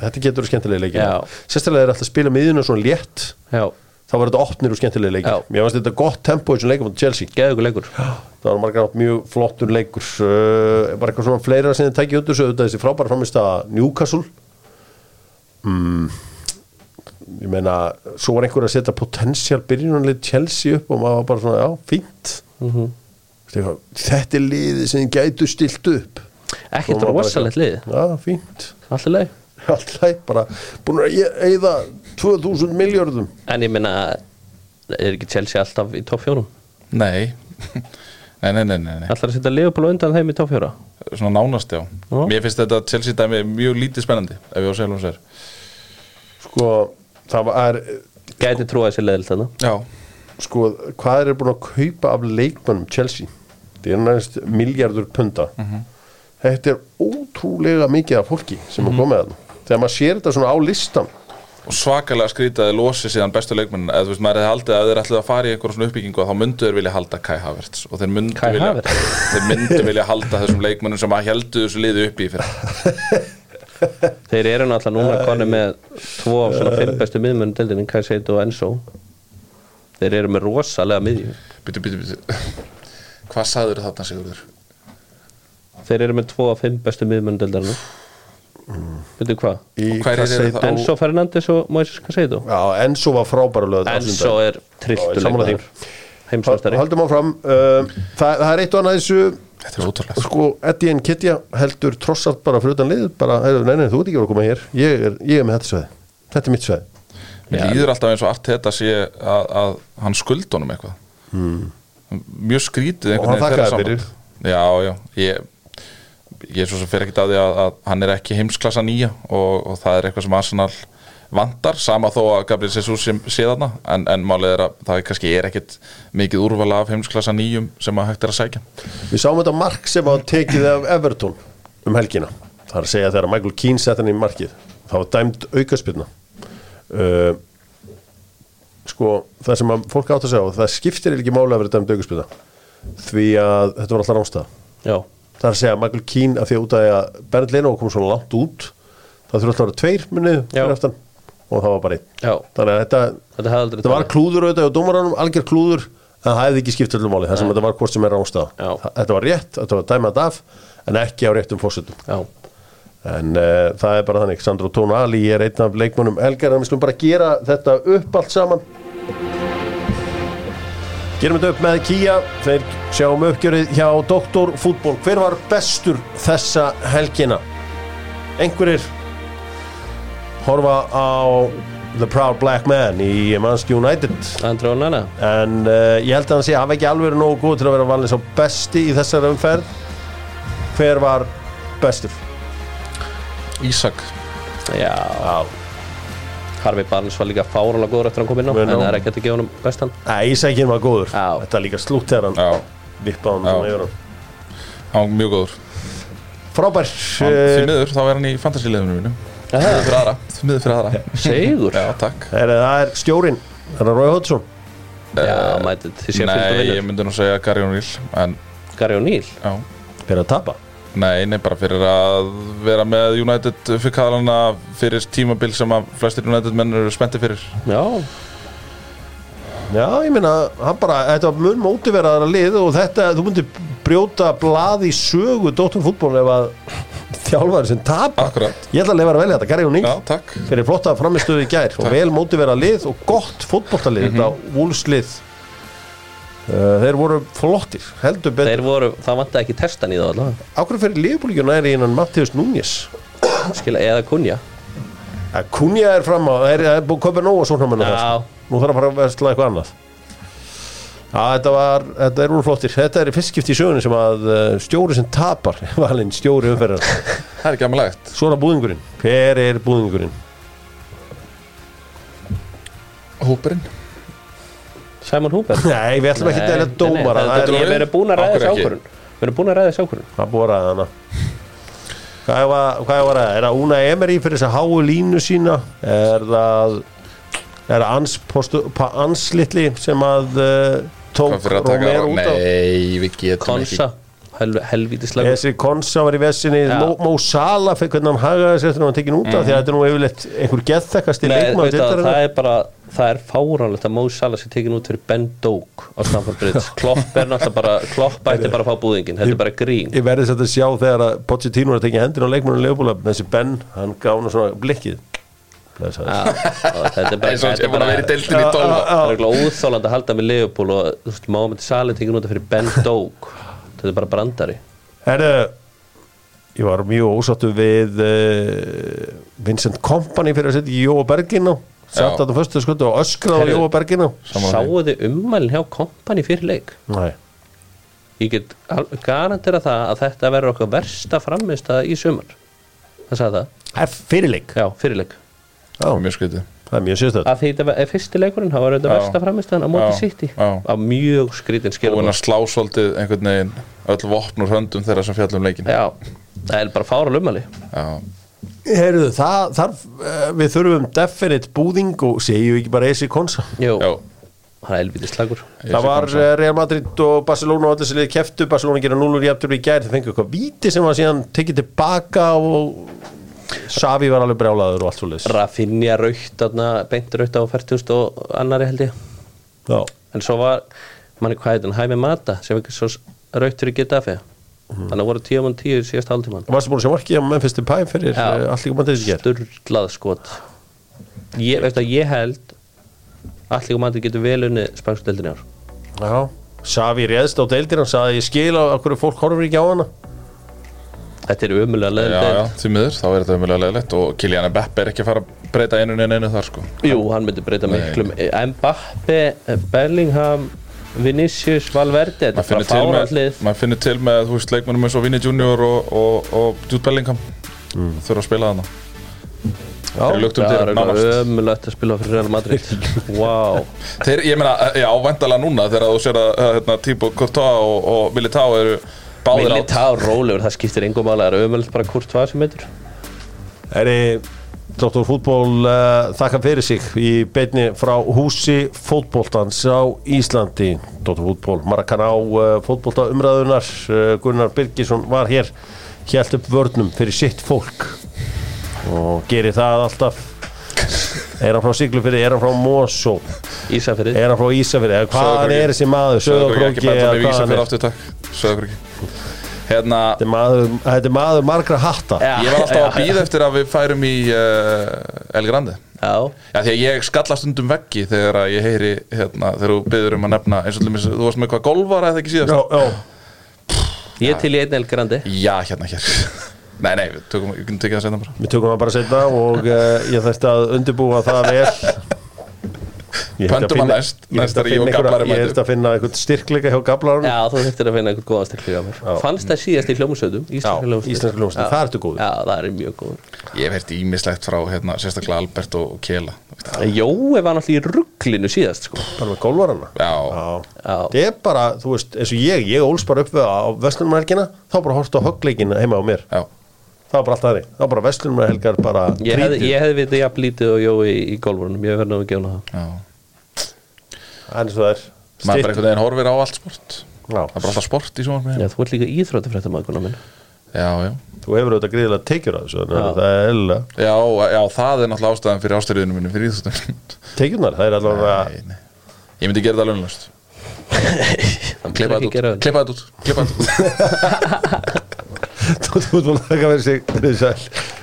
Þetta getur skemmtilega leikir. Já. Sérstaklega er alltaf að spila miðjuna svona létt. Já, þá var þetta opnir og skemmtilega leikir. Já. mér fannst þetta gott tempo í þessum leikum á Chelsea. Geðugur leikur. Það var margar átt mjög flottur leikur. Uh, bara eitthvað svona fleira sem þið tækja út þessu auðvitað þessi frábæra framist að Newcastle. Mm, ég meina svo var einhver að setja potensial byrjunanlið Chelsea upp og maður var bara svona, já, fínt. Veistu hvað, þetta er liðið sem þið gætu stilt upp. Ekkert rosalegt lið. Já, fínt. Alltaf leið alltaf bara búin að eigða 2000 miljardum En ég meina Er ekki Chelsea alltaf í topp fjórum? Nei. Nei, nei, nei, nei, nei. Alltaf að setja Liverpool á undan þeim í topp fjóra? Svona nánast, já. Já. Mér finnst þetta Chelsea dæmi mjög lítið spennandi Ef ég á hún sér sko, það var Gæti trúa þessi leðilt þarna. Já, sko, hvað er búin að kaupa af leikmannum Chelsea? Það er næst miljardur punta þetta er ótrúlega mikið af fólki sem er komið að þegar maður sér þetta svona á listan og svakalega skrýtaði losi síðan bestu leikmenn eða þú veist, maður hefði haldið að þeir ætlaði að fara í einhverjum svona uppbyggingu þá myndu þeir vilja halda Kai Havertz. Og þeir myndu, Kai vilja, Havertz? þeir myndu vilja halda þessum leikmennum sem að heldu þessu liði upp í fyrir Þeir eru náttúrulega núna konni með Tvo af svona fimm bestu miðmönn Deildinni Kajseit og Enzo. Þeir eru með rosalega miðjum Byttu, byttu, byttu Hvað sagður þarna Sigurður? Þeir eru með tvo af fimm bestu miðmönn Deildarinn Veitu hvað? Enzo Fernandes og Moises Caseido já, Enzo var frábæra löð Enzo er trilltu sammála því. leikmaður Heimsvastari haldum áfram. Uh, það, það er eitt og annað þessu. Þetta er ótrúlega sko, Eddie Nkitja heldur trossart bara fyrir utan lið bara, heyrðu, nei, nei, þú ert ekki verið að koma hér. Ég er, ég er með þetta sveið, þetta er mitt sveið Mér líður alltaf eins og allt þetta sé að, að hann skulda honum eitthvað. Hmm. Mjög skrítið Og hann þakkaði samband. Já, já. Ég, ég er svo sem fyrir ekkert að því að, að hann er ekki heimsklassa nýja og, og það er eitthvað sem Arsenal vantar sama þó að Gabriel Jesus sem sé þarna en, en málið er að það kannski er ekkert mikið úrvala af heimsklassa nýjum sem að hægt er að sækja Við sáum þetta mark sem var tekið af Everton um helgina. Það er að segja þegar Michael Keane sett hann í markið. Það var dæmd aukaspilna. Uh, sko, það sem að fólk átt að segja, og það skiptir ekki máli að vera dæmd aukaspilna. Því að þetta var alltaf rámstæða. Já, Það er að segja að Michael Keane, af því að út af því að Bernd Leno kom svona langt út, það þurfa alltaf að vera tveir minnið og það var bara einn. já Þannig að þetta, Þetta þetta var klúður auðvitað og dómaranum, algjör klúður en það hefði ekki skipt öllum máli, þar sem þetta var hvort sem er rámstæða. Já. Þetta var rétt, þetta var dæmað af en ekki á réttum fórsetum. Já, En uh, það er bara þannig, Sandro Tonali er einn af leikmönnum Elgar, en við slum bara gera þetta upp allt saman. Gerum þetta upp með Kia, þeir sjáum uppgjörið hjá Doktor Fútból. Hver var bestur þessa helgina? Einhverjir horfa á The Proud Black Man í Manchester United André og Nana en uh, ég held að hann sé að hafa ekki alveg verið nógu góð til að vera valin svo besti í þessari umferð. Hver var bestur? Ísak Já, Já. Harfi Barnes var líka fáralega góður eftir að hann kom inn á En það er ekkert að gefa honum bestan. Nei, Ísækinn var góður. Já. Þetta er líka slútt þegar hann Já, vippaði hann svona yfir hann. Hann var mjög góður. Frábær hann, Því uh, miður, þá er hann í fantasíliðinu mínu. Því miður fyrir aðra. Því miður fyrir aðra. Sigur Já, takk. Er, Það er stjórin Það er Rói Hótsson Já, mætið þið sé fylgdu Nei, ég myndi nú segja Gary O'Neill En, Gary O'Neill? Já. Fyrir að tapa Nei, nei, bara fyrir að vera með United fyrir kaðalana fyrir tímabil sem að flestir United menn eru spenntið fyrir. Já, Já, ég meina hann bara, Þetta var mun mótiveraðara lið og þetta, þú myndir brjóta blað í sögu Dótturfútból ef að þjálfari sem tapar. Akkurat. Ég ætla að lefa að velja þetta, Gary O'Neill Já, takk. Fyrir flotta framistöðu í gær og vel mótiverað lið og gott fótboltalið Mhm. þetta Wolfslið uh, Þeir voru flottir, heldur betur. Þeir voru, það vantaði ekki testan í það allavega. Ákveður fyrir liðbúlíkjuna er innan Mattius Núñez? Skilja, eða kunja að Kunja er fram á það er, er búið að köpa nóg og svona menn Já, nú þarf að fara að versla eitthvað annað. Já, þetta var, þetta er úr flottir. Þetta er fyrstskipt í sögunni sem að uh, stjóri sem tapar, valinn stjóri umferðar. Það er ekki aðmælegt svona búðingurinn, hver er búðingurinn? Hópurinn Simon Hooper. Nei, við ætlum ekki að dæla er, Við erum búin að ræða ekki? ákvörun Við erum búin að ræða þessu ákvörun það er búið að ræða hana Hvað var, hvað var það? Er það Una Emery fyrir þess að háu línu sína? Er það er það Ans, postu, pa, Ans litli sem að uh, tók Hvað Romero út á? Nei, við getum Konsa, hel, helvítislega Þessi Konsa var í vessinni. Já. Mo, Mo Salah fyrir hvernig hann hagaði sér þegar hann var tekin út af því að þetta er nú yfirleitt einhver leikmann veit að, það er bara það er fáránlegt að Mo Salah sé tekin út fyrir Ben Doak á Stamford Bridge. Klopp er náttúrulega bara Klopp ætti bara að fá búðingin, þetta er bara grín. Ég verði þetta að sjá þegar að Pochettino er að tekja hendina á leikmannum leifbúla þessi Ben, hann hann svona blikkið. Þetta er bara eins og þetta ég búin að vera í bara deildinni í 12 ár. það er eitthvað óþálandi að halda með Leopold og þú veist, Mohamed Salah tekin út fyrir Ben Doak. Þetta er bara brandari. Herru, ég var mjög ósáttu við uh, Vincent Kompany fyrir að setja í Jóa Bergin á Að það fyrstu skötu og öskraði á Herru. Jóa Bergin á Sammála því. sáu þið ummælin hjá kompani fyrir leik? Nei, ég get garantera það að þetta verður okkar versta framist í sumar. Það sagði það, það fyrirleik já, fyrirleik Já, mjög skrítið. Það er mjög sérstöð að því þetta er fyrsti leikurinn, það var þetta Já. versta framistæðan á móti City. já. á mjög búin skilabóð að slá svolítið einhvern veginn öll vopn úr höndum þeirra sem fjallum leikin já, það er bara fára lumali Já. Herru, það þarf uh, við þurfum definite búðing og segjum við ekki bara AC Konsa? Jú, það er elviti slagur. Það var eh, Real Madrid og Barcelona og allir sem liði keftu Barcelona gera 0 í aftur í gær. Þeir fengu eitthvað víti sem var síðan tekið tilbaka og Savi var alveg brjálaður og allt svo leys Rafinha raukt, þarna, beint raukt á 40 og annari held ég. Já, en svo var, manni hvað heit hann, Hæmi Mata sem ekki svo raukt fyrir Getafe Mhm. þannig að voru 10 um 10 síðast hálftíman varstu búin að sjá markið á Memphis Depay fyrir Já. uh, allir komandi þessi gær? Sturlað skot. Ég, veist að ég held allir komandi getur vel unni spanskudeldin í ár. Já, Savi réðst á deildir hann sagði ég skil á okkur fólk horfir ekki á hana. Þetta er umulega Já, leðin já, deild því miður, þá er þetta umjölega leðilegt og Kylian Mbappe er ekki að fara að breyta einu en einu þar sko. Jú, hann myndi breyta miklum. Mbappe, Bellingham Vinicius, Valverde þetta maður er finnur, bara til með, fárallið maður finnur til með þú veist leikmennum eins og Vinny Junior og, og, og Jude Bellingham þurfa að spila þarna. Luktum það er ömulegt að spila fyrir Real Madrid. Wow. þeir, ég meina, já, væntalega núna þegar þú sér að að, hérna, Tíbo Courtois og, og Militao eru báðir átt tá rólegur, það skiptir engum mála það er ömulegt bara hvað sem heitur Er Dr. Fútból uh, þakka fyrir sig í beinni frá húsi fótboltans á Íslandi. Dr. Fútból, Marakan á uh, fótbolta umræðunar uh, Gunnar Birgisson var hér hjælt upp vörnum fyrir sitt fólk og gerir það alltaf. Er hann frá Siglufyrði, er hann frá Mosó Ísafrið er hann frá Ísafyrði, hvaðan er þessi maður? Eða mig vísa hvaðan fyrir er aftur takk. Söðakróki hérna, þetta er maður, þetta er maður margra hatta. Já. ég var alltaf að býða eftir að við færum í uh, El Grande. Já, Já, því að ég skalla stundum veggi þegar að ég heyri, hérna, þegar þú byður um að nefna eins og dæmis, þú varst með hvað golfara eða ekki síðast? já, já. Ég til í einn elgrandi Já, hérna hér. Nei, nei, við tökum, tekið það setna bara. Við tökum það bara setna og uh, ég þætti að undirbúa það vel Ég þyrfti að næst, ég næst þyrfti að er ég og Gablari Ég þurfti að finna einhvern styrkleika hjá gablarum Já, þú þurftir að finna á mér. Já. Fannst það síðast í hljómsveitum? Íslenska Já. það ertu góður. Já, það er mjög góður. Ég hef heyrt ímislegt frá, hérna, sérstaklega Albert og Kela. Jói var náttúrulega í rugglinu síðast sko. bara með Já, Það er bara, þú veist, eins og ég ég óls bara upp við á Vestlunumhelgina þá bara horfst á höggleikina heima á mér. Já það var bara alltaf þannig, það var bara Vestlunumhelgar bara ég hefði, trítið. ég hefði vitið jafn lítið og Jói í, í golfurunum Ég verði að gefa hana það. Er eins og það er maður bara einhvern veginn horfir á allt sport. Já, Það er bara alltaf sport í svona Já, þú ert líka íþróttafréttamaður minn. Já, já. Þú hefur auðvitað gríðilega tekjur af þessu að það er eðlilega. Já, já, það er náttúrulega ástæðan fyrir ástæðinu minni fyrir íþjóttum tekjurnar, það er allavega Nei, nei. Ég myndi gera það launlöst Klippa þetta út. Klippa þetta út. Klippa þetta út þú ert búin að taka verið sig verið sæl